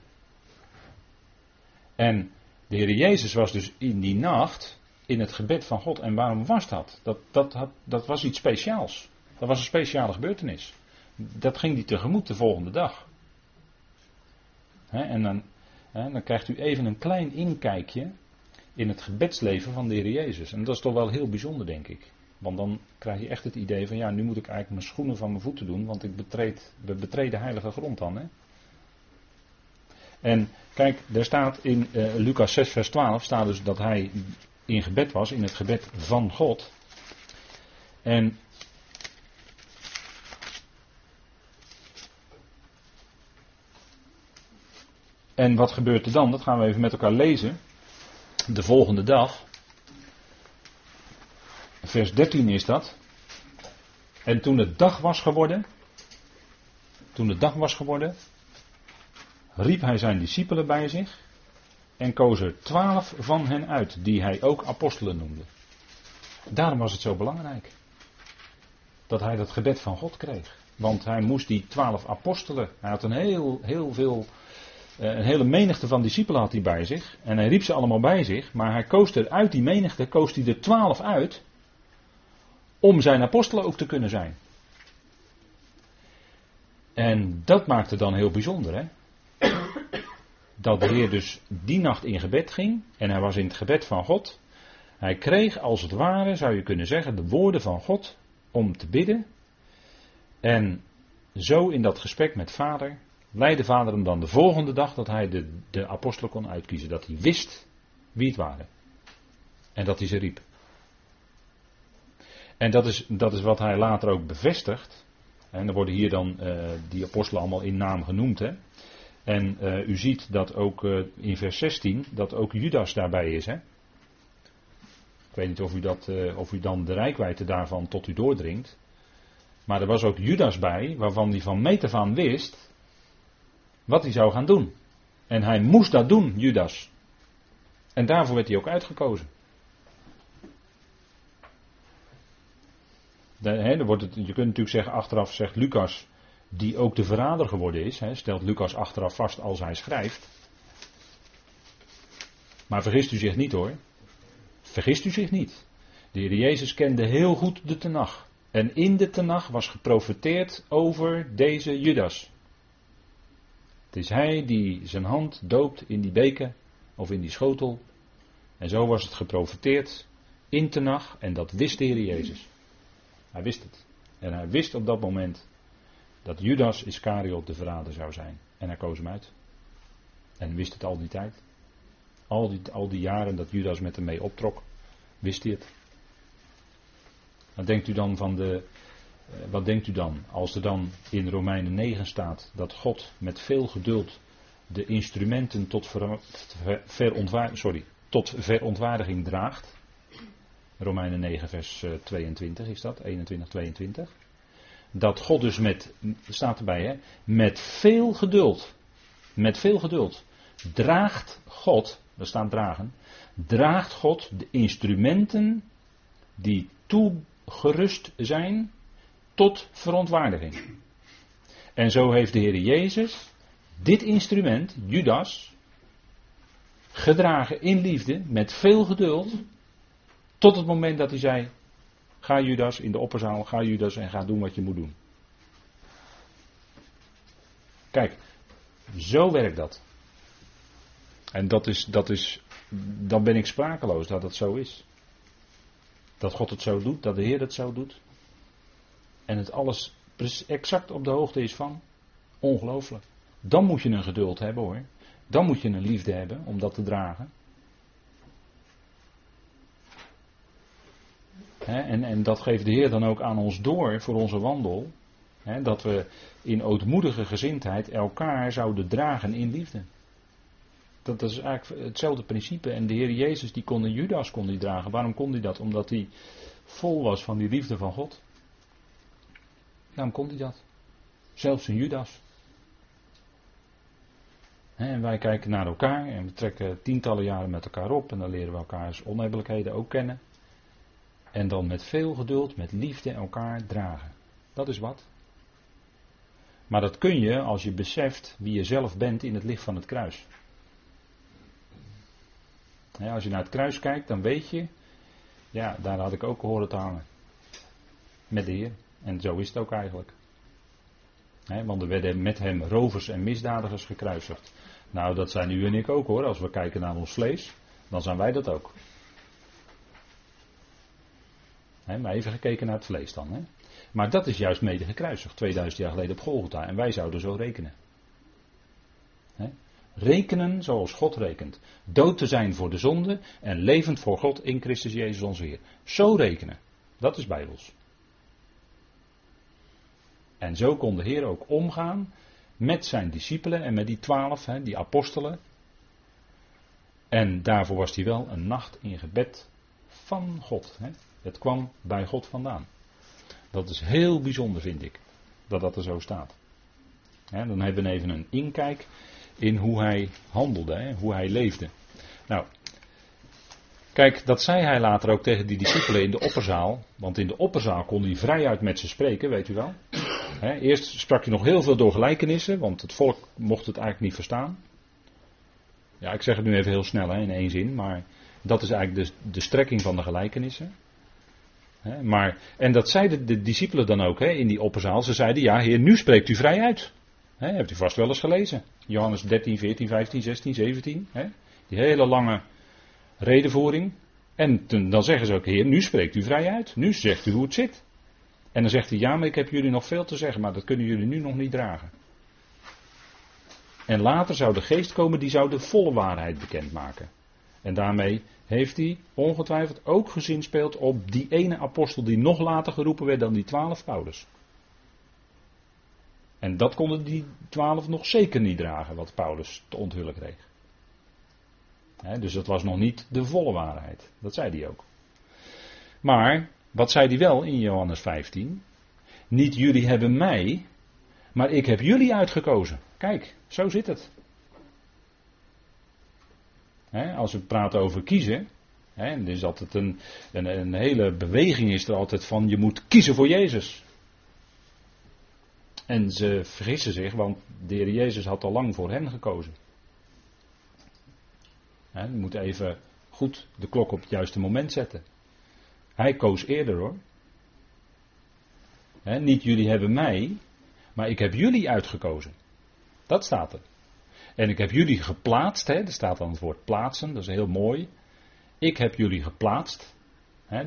En de Heer Jezus was dus in die nacht in het gebed van God. En waarom was dat? Dat, dat, dat was iets speciaals. Dat was een speciale gebeurtenis. Dat ging hij tegemoet de volgende dag. en dan, dan krijgt u even een klein inkijkje in het gebedsleven van de Heer Jezus. En dat is toch wel heel bijzonder, denk ik. Want dan krijg je echt het idee van, ja, nu moet ik eigenlijk mijn schoenen van mijn voeten doen, want ik betreed, we betreden heilige grond dan. Hè? En kijk, er staat in uh, Lucas 6, vers 12, staat dus dat hij in gebed was, in het gebed van God. En En wat gebeurt er dan? Dat gaan we even met elkaar lezen. De volgende dag. Vers 13 is dat. En toen het dag was geworden. Toen het dag was geworden. Riep hij zijn discipelen bij zich. En koos er twaalf van hen uit. Die hij ook apostelen noemde. Daarom was het zo belangrijk. Dat hij dat gebed van God kreeg. Want hij moest die twaalf apostelen. Hij had een heel, heel veel een hele menigte van discipelen had hij bij zich. En hij riep ze allemaal bij zich. Maar hij koos er uit die menigte, koos hij er twaalf uit. Om zijn apostelen ook te kunnen zijn. En dat maakte dan heel bijzonder, hè? Dat de Heer dus die nacht in gebed ging. En hij was in het gebed van God. Hij kreeg als het ware, zou je kunnen zeggen, de woorden van God om te bidden. En zo in dat gesprek met Vader leidde vader hem dan de volgende dag dat hij de, de apostelen kon uitkiezen. Dat hij wist wie het waren. En dat hij ze riep. En dat is, dat is wat hij later ook bevestigt. En er worden hier dan uh, die apostelen allemaal in naam genoemd. Hè? En uh, u ziet dat ook uh, in vers 16, dat ook Judas daarbij is. Hè? Ik weet niet of u, dat, of u dan de rijkwijde daarvan tot u doordringt. Maar er was ook Judas bij, waarvan hij van meet wist wat hij zou gaan doen. En hij moest dat doen, Judas. En daarvoor werd hij ook uitgekozen. De, wordt het, je kunt natuurlijk zeggen, achteraf zegt Lucas, die ook de verrader geworden is, stelt Lucas achteraf vast als hij schrijft. Maar vergist u zich niet hoor. Vergist u zich niet. De Heer Jezus kende heel goed de Tenach. En in de Tenach was geprofeteerd over deze Judas. Het is hij die zijn hand doopt in die beker of in die schotel. En zo was het geprofeteerd in Tenach en dat wist de Heer Jezus. Hij wist het. En hij wist op dat moment dat Judas Iscariot de verrader zou zijn. En hij koos hem uit. En wist het al die tijd. Al die, al die jaren dat Judas met hem mee optrok, wist hij het. Wat denkt u dan van de, wat denkt u dan als er dan in Romeinen 9 staat dat God met veel geduld de instrumenten tot sorry, tot verontwaardiging draagt. Romeinen 9, vers 22 is dat, 21, 22. Dat God dus met, staat erbij hè, met veel geduld, met veel geduld, draagt God, daar staat dragen, draagt God de instrumenten die toegerust zijn tot verontwaardiging. En zo heeft de Heer Jezus dit instrument, Judas, gedragen in liefde, met veel geduld, tot het moment dat hij zei, ga Judas in de opperzaal, ga Judas en ga doen wat je moet doen. Kijk, zo werkt dat. En dat is, dat is, dan ben ik sprakeloos dat het zo is. Dat God het zo doet, dat de Heer het zo doet. En het alles exact op de hoogte is van. Ongelooflijk. Dan moet je een geduld hebben hoor. Dan moet je een liefde hebben om dat te dragen. en, en dat geeft de Heer dan ook aan ons door voor onze wandel. dat we in ootmoedige gezindheid elkaar zouden dragen in liefde. Dat is eigenlijk hetzelfde principe. En de Heer Jezus die kon de Judas kon die dragen. Waarom kon hij dat? Omdat hij vol was van die liefde van God. Daarom kon hij dat. Zelfs een Judas. En wij kijken naar elkaar en we trekken tientallen jaren met elkaar op en dan leren we elkaars onhebbelijkheden ook kennen. En dan met veel geduld, met liefde elkaar dragen. Dat is wat. Maar dat kun je als je beseft wie je zelf bent in het licht van het kruis. als je naar het kruis kijkt, dan weet je, ja, daar had ik ook horen te hangen. Met de Heer. En zo is het ook eigenlijk. want er werden met hem rovers en misdadigers gekruisigd. Nou, dat zijn u en ik ook hoor. Als we kijken naar ons vlees, dan zijn wij dat ook. maar even gekeken naar het vlees dan. Maar dat is juist mede gekruisigd, 2000 jaar geleden op Golgotha. En wij zouden zo rekenen. Rekenen zoals God rekent. Dood te zijn voor de zonde en levend voor God in Christus Jezus onze Heer. Zo rekenen. Dat is bijbels. En zo kon de Heer ook omgaan met zijn discipelen en met die twaalf, die apostelen. En daarvoor was hij wel een nacht in gebed van God. Het kwam bij God vandaan. Dat is heel bijzonder, vind ik, dat dat er zo staat. dan hebben we even een inkijk in hoe hij handelde, hoe hij leefde. Nou, kijk, dat zei hij later ook tegen die discipelen in de opperzaal. Want in de opperzaal kon hij vrijuit met ze spreken, weet u wel eerst sprak hij nog heel veel door gelijkenissen, want het volk mocht het eigenlijk niet verstaan. Ja, ik zeg het nu even heel snel in één zin, maar dat is eigenlijk de, de strekking van de gelijkenissen. maar, en dat zeiden de discipelen dan ook in die opperzaal. Ze zeiden, ja heer, nu spreekt u vrij uit. He, hebt u vast wel eens gelezen. Johannes 13, 14, 15, 16, 17. die hele lange redenvoering. En dan zeggen ze ook, heer, nu spreekt u vrij uit. Nu zegt u hoe het zit. En dan zegt hij, ja, maar ik heb jullie nog veel te zeggen, maar dat kunnen jullie nu nog niet dragen. En later zou de geest komen, die zou de volle waarheid bekendmaken. En daarmee heeft hij ongetwijfeld ook gezinspeeld op die ene apostel die nog later geroepen werd dan die twaalf Paulus. En dat konden die twaalf nog zeker niet dragen, wat Paulus te onthullen kreeg. dus dat was nog niet de volle waarheid. Dat zei hij ook. Maar wat zei hij wel in Johannes 15? Niet jullie hebben mij, maar ik heb jullie uitgekozen. Kijk, zo zit het. als we praten over kiezen, he, is altijd een, een, een, hele beweging is er altijd van je moet kiezen voor Jezus. En ze vergissen zich, want de Heer Jezus had al lang voor hen gekozen. je moet even goed de klok op het juiste moment zetten. Hij koos eerder hoor. niet jullie hebben mij, maar ik heb jullie uitgekozen. Dat staat er. En ik heb jullie geplaatst, er staat dan het woord plaatsen, dat is heel mooi. Ik heb jullie geplaatst.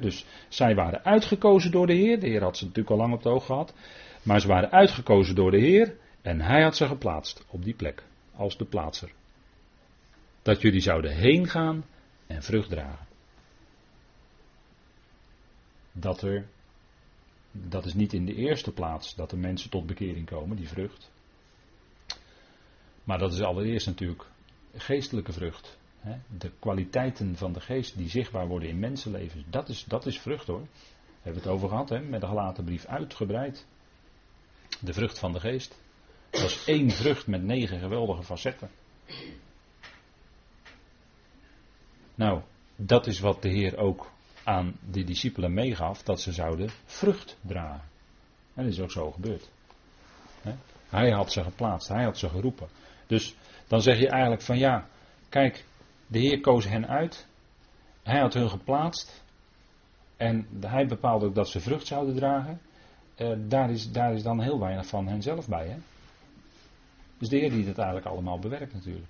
Dus zij waren uitgekozen door de Heer. De Heer had ze natuurlijk al lang op het oog gehad. Maar ze waren uitgekozen door de Heer en hij had ze geplaatst op die plek, als de plaatser. Dat jullie zouden heen gaan en vrucht dragen dat er, dat is niet in de eerste plaats dat de mensen tot bekering komen, die vrucht. Maar dat is allereerst natuurlijk geestelijke vrucht. De kwaliteiten van de geest die zichtbaar worden in mensenlevens, dat is, dat is vrucht hoor. Daar hebben we het over gehad, hè? met de gelaten brief uitgebreid. De vrucht van de geest. Dat is één vrucht met negen geweldige facetten. Nou, dat is wat de Heer ook aan de discipelen meegaf, dat ze zouden vrucht dragen. En dat is ook zo gebeurd. Hij had ze geplaatst, hij had ze geroepen. Dus dan zeg je eigenlijk van ja, kijk, de Heer koos hen uit, hij had hun geplaatst en hij bepaalde ook dat ze vrucht zouden dragen. Eh, daar, is, daar is dan heel weinig van hen zelf bij. Hè? Dus de Heer die dat eigenlijk allemaal bewerkt natuurlijk.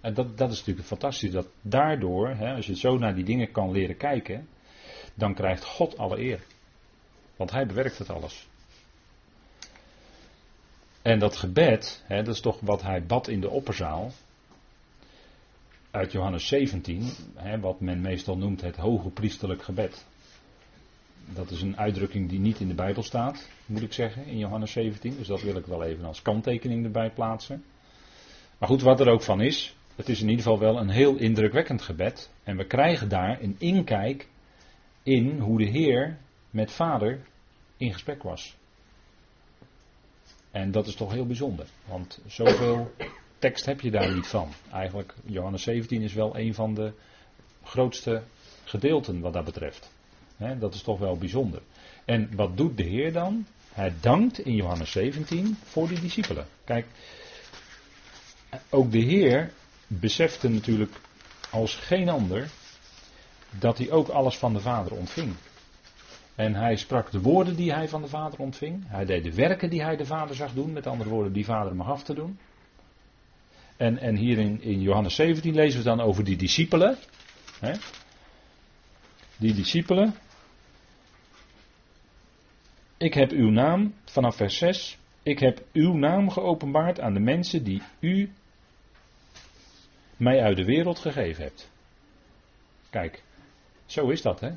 En dat, dat is natuurlijk fantastisch. Dat daardoor, hè, als je zo naar die dingen kan leren kijken, dan krijgt God alle eer. Want hij bewerkt het alles. En dat gebed, hè, dat is toch wat hij bad in de opperzaal. Uit Johannes 17, hè, wat men meestal noemt het hoge priesterlijk gebed. Dat is een uitdrukking die niet in de Bijbel staat, moet ik zeggen, in Johannes 17. Dus dat wil ik wel even als kanttekening erbij plaatsen. Maar goed, wat er ook van is, het is in ieder geval wel een heel indrukwekkend gebed. En we krijgen daar een inkijk in hoe de Heer met Vader in gesprek was. En dat is toch heel bijzonder, want zoveel tekst heb je daar niet van. Eigenlijk, Johannes 17 is wel een van de grootste gedeelten wat dat betreft. dat is toch wel bijzonder. En wat doet de Heer dan? Hij dankt in Johannes 17 voor die discipelen. Kijk, ook de Heer besefte natuurlijk als geen ander dat hij ook alles van de Vader ontving. En hij sprak de woorden die hij van de Vader ontving. Hij deed de werken die hij de Vader zag doen. Met andere woorden, die Vader mag af te doen. En, en hier in, in Johannes 17 lezen we dan over die discipelen. Hè? Die discipelen. Ik heb uw naam, vanaf vers 6. Ik heb uw naam geopenbaard aan de mensen die u mij uit de wereld gegeven hebt. Kijk, zo is dat hè.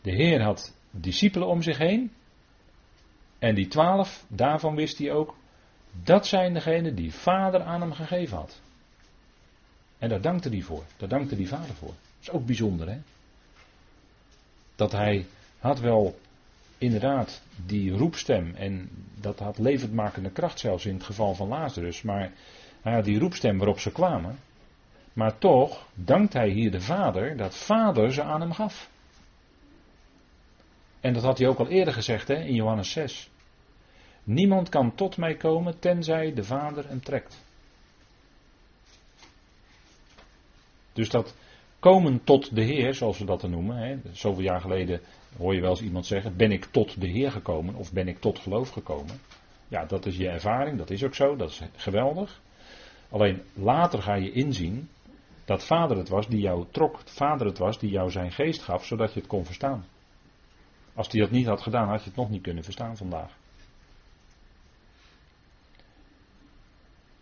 De Heer had discipelen om zich heen. En die twaalf, daarvan wist hij ook, dat zijn degenen die vader aan hem gegeven had. En daar dankte hij voor. Daar dankte die vader voor. Dat is ook bijzonder hè. Dat hij had wel inderdaad die roepstem en dat had levendmakende kracht zelfs in het geval van Lazarus. Maar die roepstem waarop ze kwamen. Maar toch dankt hij hier de vader dat vader ze aan hem gaf. En dat had hij ook al eerder gezegd hè, in Johannes 6. Niemand kan tot mij komen tenzij de vader hem trekt. Dus dat komen tot de Heer, zoals we dat noemen. Hè, zoveel jaar geleden hoor je wel eens iemand zeggen: Ben ik tot de Heer gekomen of ben ik tot geloof gekomen? Ja, dat is je ervaring, dat is ook zo, dat is geweldig. Alleen later ga je inzien dat vader het was die jou trok, vader het was die jou zijn geest gaf, zodat je het kon verstaan. Als hij dat niet had gedaan, had je het nog niet kunnen verstaan vandaag.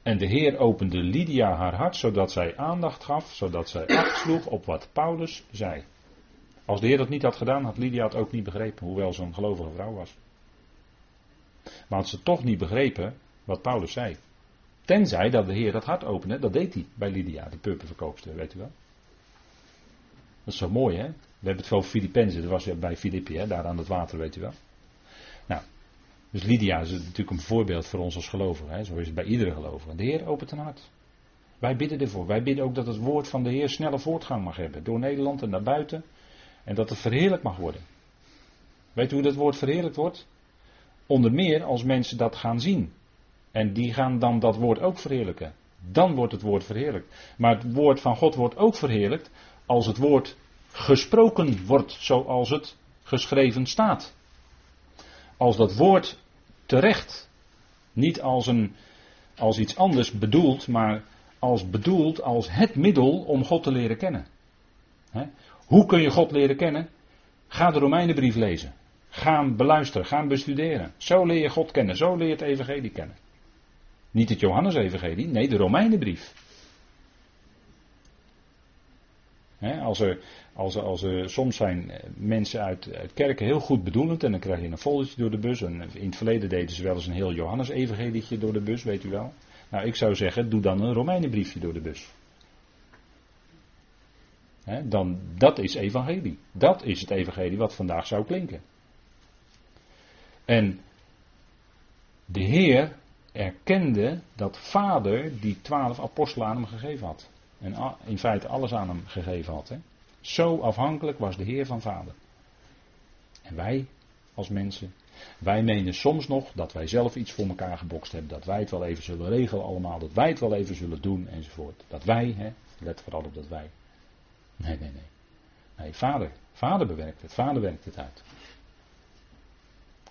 En de Heer opende Lydia haar hart, zodat zij aandacht gaf, zodat zij acht sloeg op wat Paulus zei. Als de Heer dat niet had gedaan, had Lydia het ook niet begrepen, hoewel ze een gelovige vrouw was. Maar had ze toch niet begrepen wat Paulus zei. Tenzij dat de Heer dat hart opende, dat deed hij bij Lydia, de purperverkoopster, weet u wel. Dat is zo mooi, hè? We hebben het over Filippenzen, dat was bij Filippi, hè? daar aan het water, weet u wel. Nou, dus Lydia is natuurlijk een voorbeeld voor ons als gelovigen, hè? zo is het bij iedere gelovige. De Heer opent een hart. Wij bidden ervoor. Wij bidden ook dat het woord van de Heer snelle voortgang mag hebben, door Nederland en naar buiten. En dat het verheerlijk mag worden. Weet u hoe dat woord verheerlijk wordt? Onder meer als mensen dat gaan zien. En die gaan dan dat woord ook verheerlijken. Dan wordt het woord verheerlijkt. Maar het woord van God wordt ook verheerlijkt als het woord gesproken wordt zoals het geschreven staat. Als dat woord terecht, niet als, een, als iets anders bedoeld, maar als bedoeld als het middel om God te leren kennen. Hoe kun je God leren kennen? Ga de Romeinenbrief lezen. Ga beluisteren, ga bestuderen. Zo leer je God kennen, zo leer je het Evangelie kennen. Niet het Johannes-evangelie, nee, de Romeinenbrief. als, er, als, er, als er soms zijn mensen uit, uit kerken heel goed bedoelend en dan krijg je een foldertje door de bus. En in het verleden deden ze wel eens een heel Johannes-evangelietje door de bus, weet u wel. Nou, ik zou zeggen, doe dan een Romeinenbriefje door de bus. dan, dat is evangelie. Dat is het evangelie wat vandaag zou klinken. En de Heer erkende dat Vader die twaalf apostelen aan hem gegeven had. En in feite alles aan hem gegeven had. Zo afhankelijk was de Heer van Vader. En wij als mensen, wij menen soms nog dat wij zelf iets voor elkaar gebokst hebben. Dat wij het wel even zullen regelen allemaal. Dat wij het wel even zullen doen enzovoort. Dat wij, hè, let vooral op dat wij. Nee, nee, nee. Nee, vader. Vader bewerkt het. Vader werkt het uit.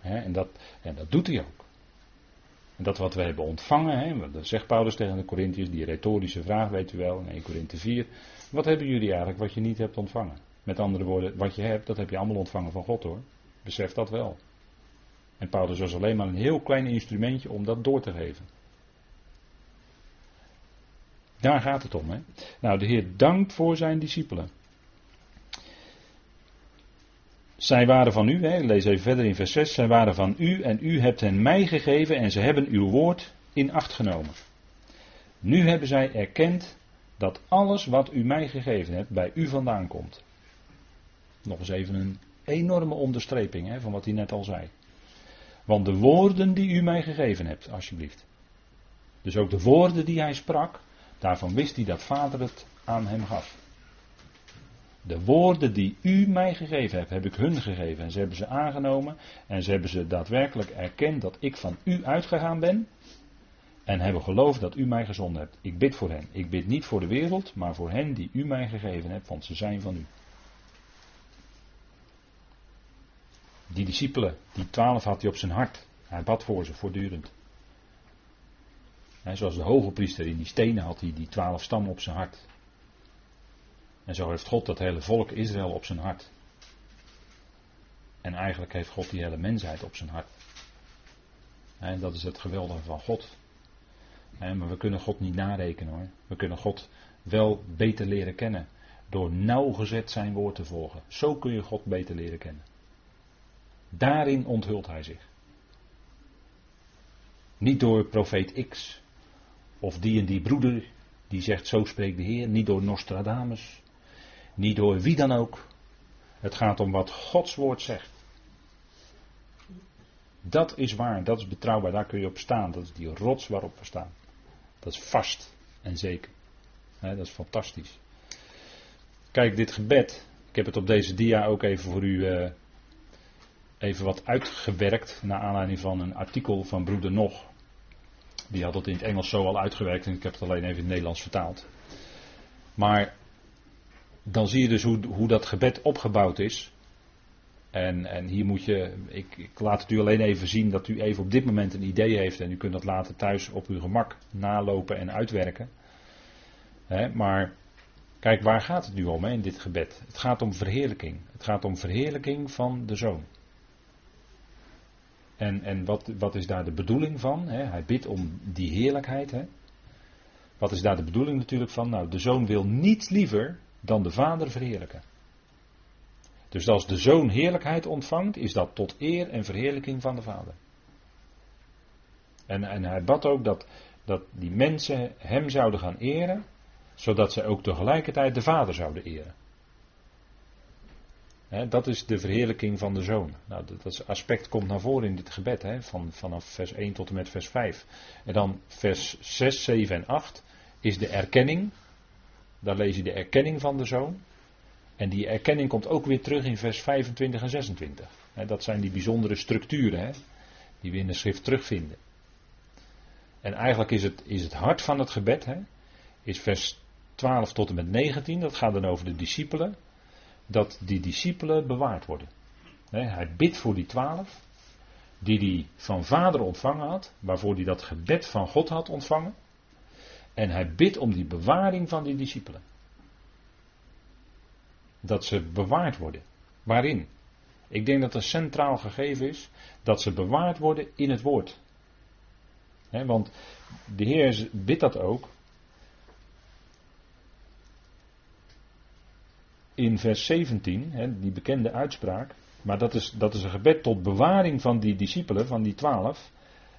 en, dat, en dat doet hij ook. En dat wat we hebben ontvangen, hè, dat zegt Paulus tegen de Corinthiërs, die retorische vraag weet u wel, in 1 Corinthe 4. Wat hebben jullie eigenlijk wat je niet hebt ontvangen? Met andere woorden, wat je hebt, dat heb je allemaal ontvangen van God hoor. Besef dat wel. En Paulus was alleen maar een heel klein instrumentje om dat door te geven. Daar gaat het om. Hè? Nou, de Heer dankt voor zijn discipelen. Zij waren van u, hè, lees even verder in vers 6. Zij waren van u en u hebt hen mij gegeven en ze hebben uw woord in acht genomen. Nu hebben zij erkend dat alles wat u mij gegeven hebt bij u vandaan komt. Nog eens even een enorme onderstreping hè, van wat hij net al zei. Want de woorden die u mij gegeven hebt, alsjeblieft. Dus ook de woorden die hij sprak, daarvan wist hij dat Vader het aan hem gaf. De woorden die u mij gegeven hebt, heb ik hun gegeven. En ze hebben ze aangenomen. En ze hebben ze daadwerkelijk erkend dat ik van u uitgegaan ben. En hebben geloofd dat u mij gezonden hebt. Ik bid voor hen. Ik bid niet voor de wereld, maar voor hen die u mij gegeven hebt, want ze zijn van u. Die discipelen, die twaalf had hij op zijn hart. Hij bad voor ze voortdurend. En zoals de hoge priester in die stenen had hij die twaalf stammen op zijn hart. En zo heeft God dat hele volk Israël op zijn hart. En eigenlijk heeft God die hele mensheid op zijn hart. En dat is het geweldige van God. Maar we kunnen God niet narekenen hoor. We kunnen God wel beter leren kennen. Door nauwgezet zijn woord te volgen. Zo kun je God beter leren kennen. Daarin onthult hij zich. Niet door profeet X. Of die en die broeder die zegt zo spreekt de Heer. Niet door Nostradamus. Niet door wie dan ook. Het gaat om wat Gods woord zegt. Dat is waar, dat is betrouwbaar, daar kun je op staan. Dat is die rots waarop we staan. Dat is vast en zeker. dat is fantastisch. Kijk, dit gebed, ik heb het op deze dia ook even voor u uh, even wat uitgewerkt. Naar aanleiding van een artikel van broeder Nog. Die had het in het Engels zo al uitgewerkt en ik heb het alleen even in het Nederlands vertaald. Maar dan zie je dus hoe, hoe dat gebed opgebouwd is. En, en hier moet je, ik, laat het u alleen even zien dat u even op dit moment een idee heeft en u kunt dat later thuis op uw gemak nalopen en uitwerken. maar kijk, waar gaat het nu om in dit gebed? Het gaat om verheerlijking. Het gaat om verheerlijking van de zoon. En, en wat, wat is daar de bedoeling van? Hij bidt om die heerlijkheid. Wat is daar de bedoeling natuurlijk van? Nou, de zoon wil niets liever dan de Vader verheerlijken. Dus als de Zoon heerlijkheid ontvangt, is dat tot eer en verheerlijking van de Vader. En, en hij bad ook dat, dat die mensen hem zouden gaan eren, zodat zij ook tegelijkertijd de Vader zouden eren. dat is de verheerlijking van de Zoon. Nou, dat, aspect komt naar voren in dit gebed, van, vanaf vers 1 tot en met vers 5. En dan vers 6, 7 en 8 is de erkenning daar lees je de erkenning van de zoon. En die erkenning komt ook weer terug in vers 25 en 26. dat zijn die bijzondere structuren die we in de schrift terugvinden. En eigenlijk is het, is het hart van het gebed, is vers 12 tot en met 19, dat gaat dan over de discipelen, dat die discipelen bewaard worden. hij bidt voor die twaalf, die hij van vader ontvangen had, waarvoor hij dat gebed van God had ontvangen. En hij bidt om die bewaring van die discipelen. Dat ze bewaard worden. Waarin? Ik denk dat een centraal gegeven is dat ze bewaard worden in het woord. want de Heer bidt dat ook. In vers 17, die bekende uitspraak. Maar dat is, dat is een gebed tot bewaring van die discipelen, van die twaalf.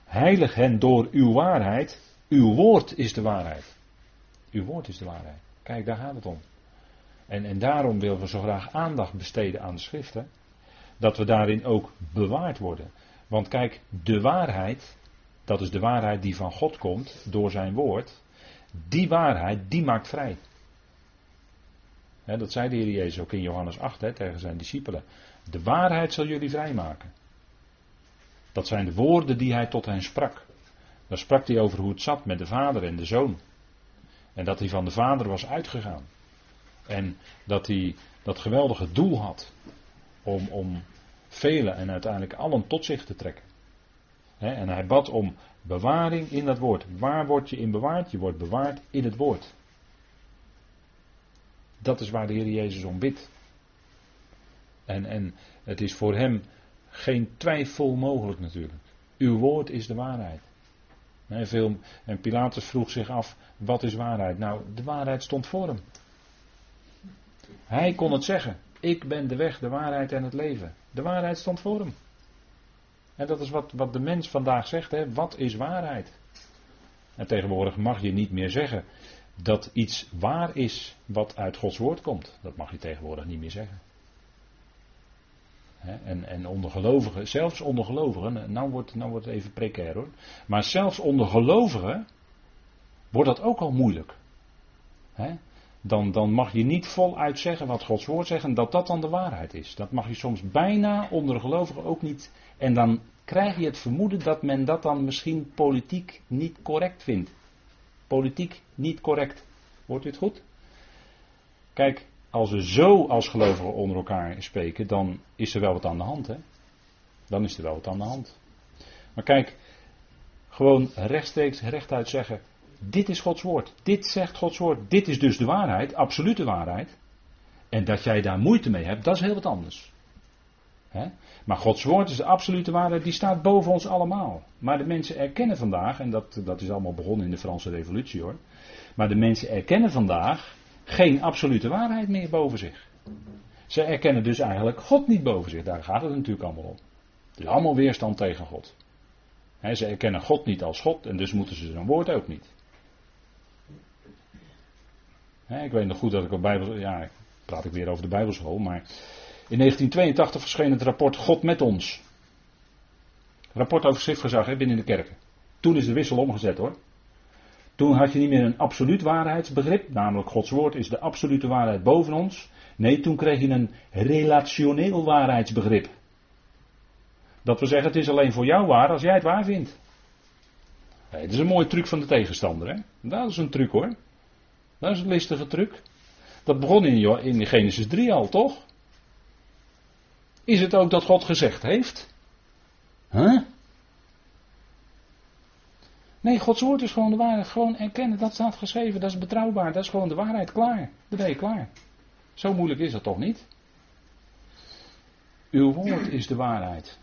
Heilig hen door uw waarheid. Uw woord is de waarheid. Uw woord is de waarheid. Kijk, daar gaat het om. En, en daarom willen we zo graag aandacht besteden aan de schriften. Dat we daarin ook bewaard worden. Want kijk, de waarheid, dat is de waarheid die van God komt door zijn woord. Die waarheid, die maakt vrij. dat zei de Heer Jezus ook in Johannes 8 tegen zijn discipelen. De waarheid zal jullie vrijmaken. Dat zijn de woorden die hij tot hen sprak. Daar sprak hij over hoe het zat met de vader en de zoon. En dat hij van de vader was uitgegaan. En dat hij dat geweldige doel had om, om velen en uiteindelijk allen tot zich te trekken. en hij bad om bewaring in dat woord. Waar word je in bewaard? Je wordt bewaard in het woord. Dat is waar de Heer Jezus om bidt. En, en het is voor hem geen twijfel mogelijk natuurlijk. Uw woord is de waarheid. En Pilatus vroeg zich af, wat is waarheid? Nou, de waarheid stond voor hem. Hij kon het zeggen. Ik ben de weg, de waarheid en het leven. De waarheid stond voor hem. En dat is wat, wat de mens vandaag zegt. Hè? Wat is waarheid? En tegenwoordig mag je niet meer zeggen dat iets waar is wat uit Gods woord komt. Dat mag je tegenwoordig niet meer zeggen. En, en onder gelovigen, zelfs onder gelovigen, nou wordt, nou wordt het even precair hoor. Maar zelfs onder gelovigen wordt dat ook al moeilijk. Dan, dan mag je niet voluit zeggen wat Gods woord zegt en dat dat dan de waarheid is. Dat mag je soms bijna onder gelovigen ook niet. En dan krijg je het vermoeden dat men dat dan misschien politiek niet correct vindt. Politiek niet correct. U het goed? Kijk, als we zo als gelovigen onder elkaar spreken, dan is er wel wat aan de hand. Hè? Dan is er wel wat aan de hand. Maar kijk, gewoon rechtstreeks, rechtuit zeggen: Dit is Gods woord. Dit zegt Gods woord. Dit is dus de waarheid, absolute waarheid. En dat jij daar moeite mee hebt, dat is heel wat anders. Hè? Maar Gods woord is de absolute waarheid, die staat boven ons allemaal. Maar de mensen erkennen vandaag, en dat, dat is allemaal begonnen in de Franse Revolutie hoor. Maar de mensen erkennen vandaag geen absolute waarheid meer boven zich. Ze erkennen dus eigenlijk God niet boven zich. Daar gaat het natuurlijk allemaal om. Het is allemaal weerstand tegen God. ze erkennen God niet als God en dus moeten ze zijn woord ook niet. ik weet nog goed dat ik op Bijbel. Ja, praat ik weer over de Bijbelschool, maar. In 1982 verscheen het rapport God met ons. Rapport over schriftgezag binnen de kerken. Toen is de wissel omgezet hoor. Toen had je niet meer een absoluut waarheidsbegrip, namelijk Gods woord is de absolute waarheid boven ons. Nee, toen kreeg je een relationeel waarheidsbegrip. Dat we zeggen, het is alleen voor jou waar als jij het waar vindt. Nee, dat is een mooie truc van de tegenstander. Hè? Dat is een truc hoor. Dat is een listige truc. Dat begon in, in Genesis 3 al, toch? Is het ook dat God gezegd heeft? Huh? Nee, Gods woord is gewoon de waarheid. Gewoon erkennen, dat staat geschreven, dat is betrouwbaar, dat is gewoon de waarheid, klaar. Dan ben je klaar. Zo moeilijk is dat toch niet? Uw woord is de waarheid.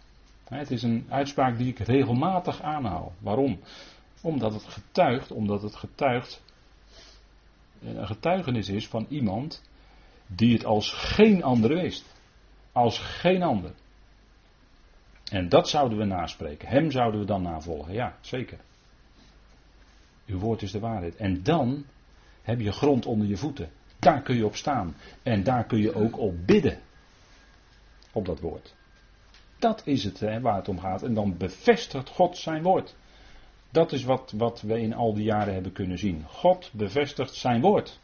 Het is een uitspraak die ik regelmatig aanhaal. Waarom? Omdat het getuigt, omdat het getuigt, eh, een getuigenis is van iemand die het als geen andere wist. Als geen ander. En dat zouden we naspreken. Hem zouden we dan navolgen, ja, zeker. Uw woord is de waarheid. En dan heb je grond onder je voeten. Daar kun je op staan. En daar kun je ook op bidden. Op dat woord. Dat is het hè, waar het om gaat. En dan bevestigt God zijn woord. Dat is wat, wat we in al die jaren hebben kunnen zien. God bevestigt zijn woord.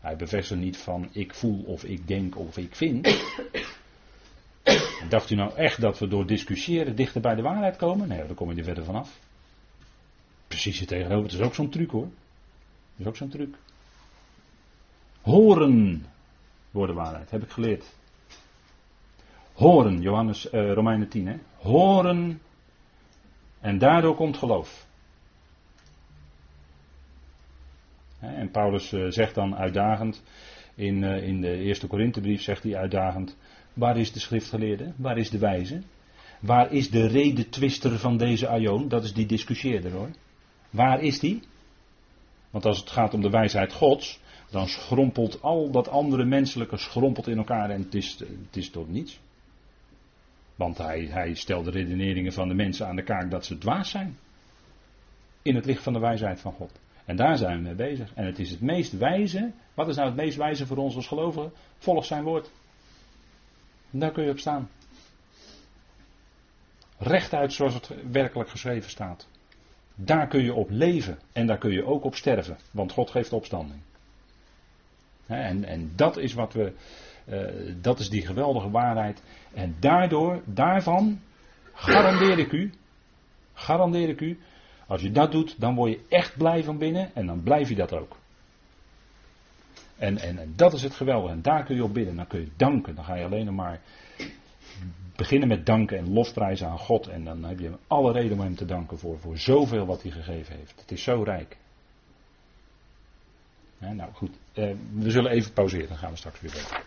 Hij bevestigt niet van ik voel of ik denk of ik vind. Dacht u nou echt dat we door discussiëren dichter bij de waarheid komen? Nee, daar kom je er verder vanaf. Precies het tegenover. Het is ook zo'n truc hoor. Het is ook zo'n truc. Horen wordt de waarheid, heb ik geleerd. Horen, Johannes, uh, Romeinen 10, hè. Horen en daardoor komt geloof. En Paulus eh, zegt dan uitdagend, in, uh, in de eerste Korinthebrief zegt hij uitdagend, waar is de schriftgeleerde, waar is de wijze? Waar is de redetwister van deze aion? Dat is die discussieerder hoor. Waar is die? Want als het gaat om de wijsheid Gods, dan schrompelt al dat andere menselijke schrompelt in elkaar en het is, het is tot niets. Want hij, hij stelt de redeneringen van de mensen aan de kaak dat ze dwaas zijn. in het licht van de wijsheid van God. En daar zijn we mee bezig. En het is het meest wijze. Wat is nou het meest wijze voor ons als gelovigen? Volg zijn woord. En daar kun je op staan. Rechtuit zoals het werkelijk geschreven staat. Daar kun je op leven en daar kun je ook op sterven, want God geeft opstanding. En, en dat is wat we, uh, dat is die geweldige waarheid. En daardoor, daarvan, garandeer ik u, garandeer ik u, als je dat doet, dan word je echt blij van binnen en dan blijf je dat ook. En, en, dat is het geweldige. En daar kun je op bidden. Dan kun je danken. Dan ga je alleen maar beginnen met danken en lofprijzen aan God. En dan heb je alle reden om hem te danken voor, voor zoveel wat hij gegeven heeft. Het is zo rijk. nou goed, eh, we zullen even pauzeren, dan gaan we straks weer verder.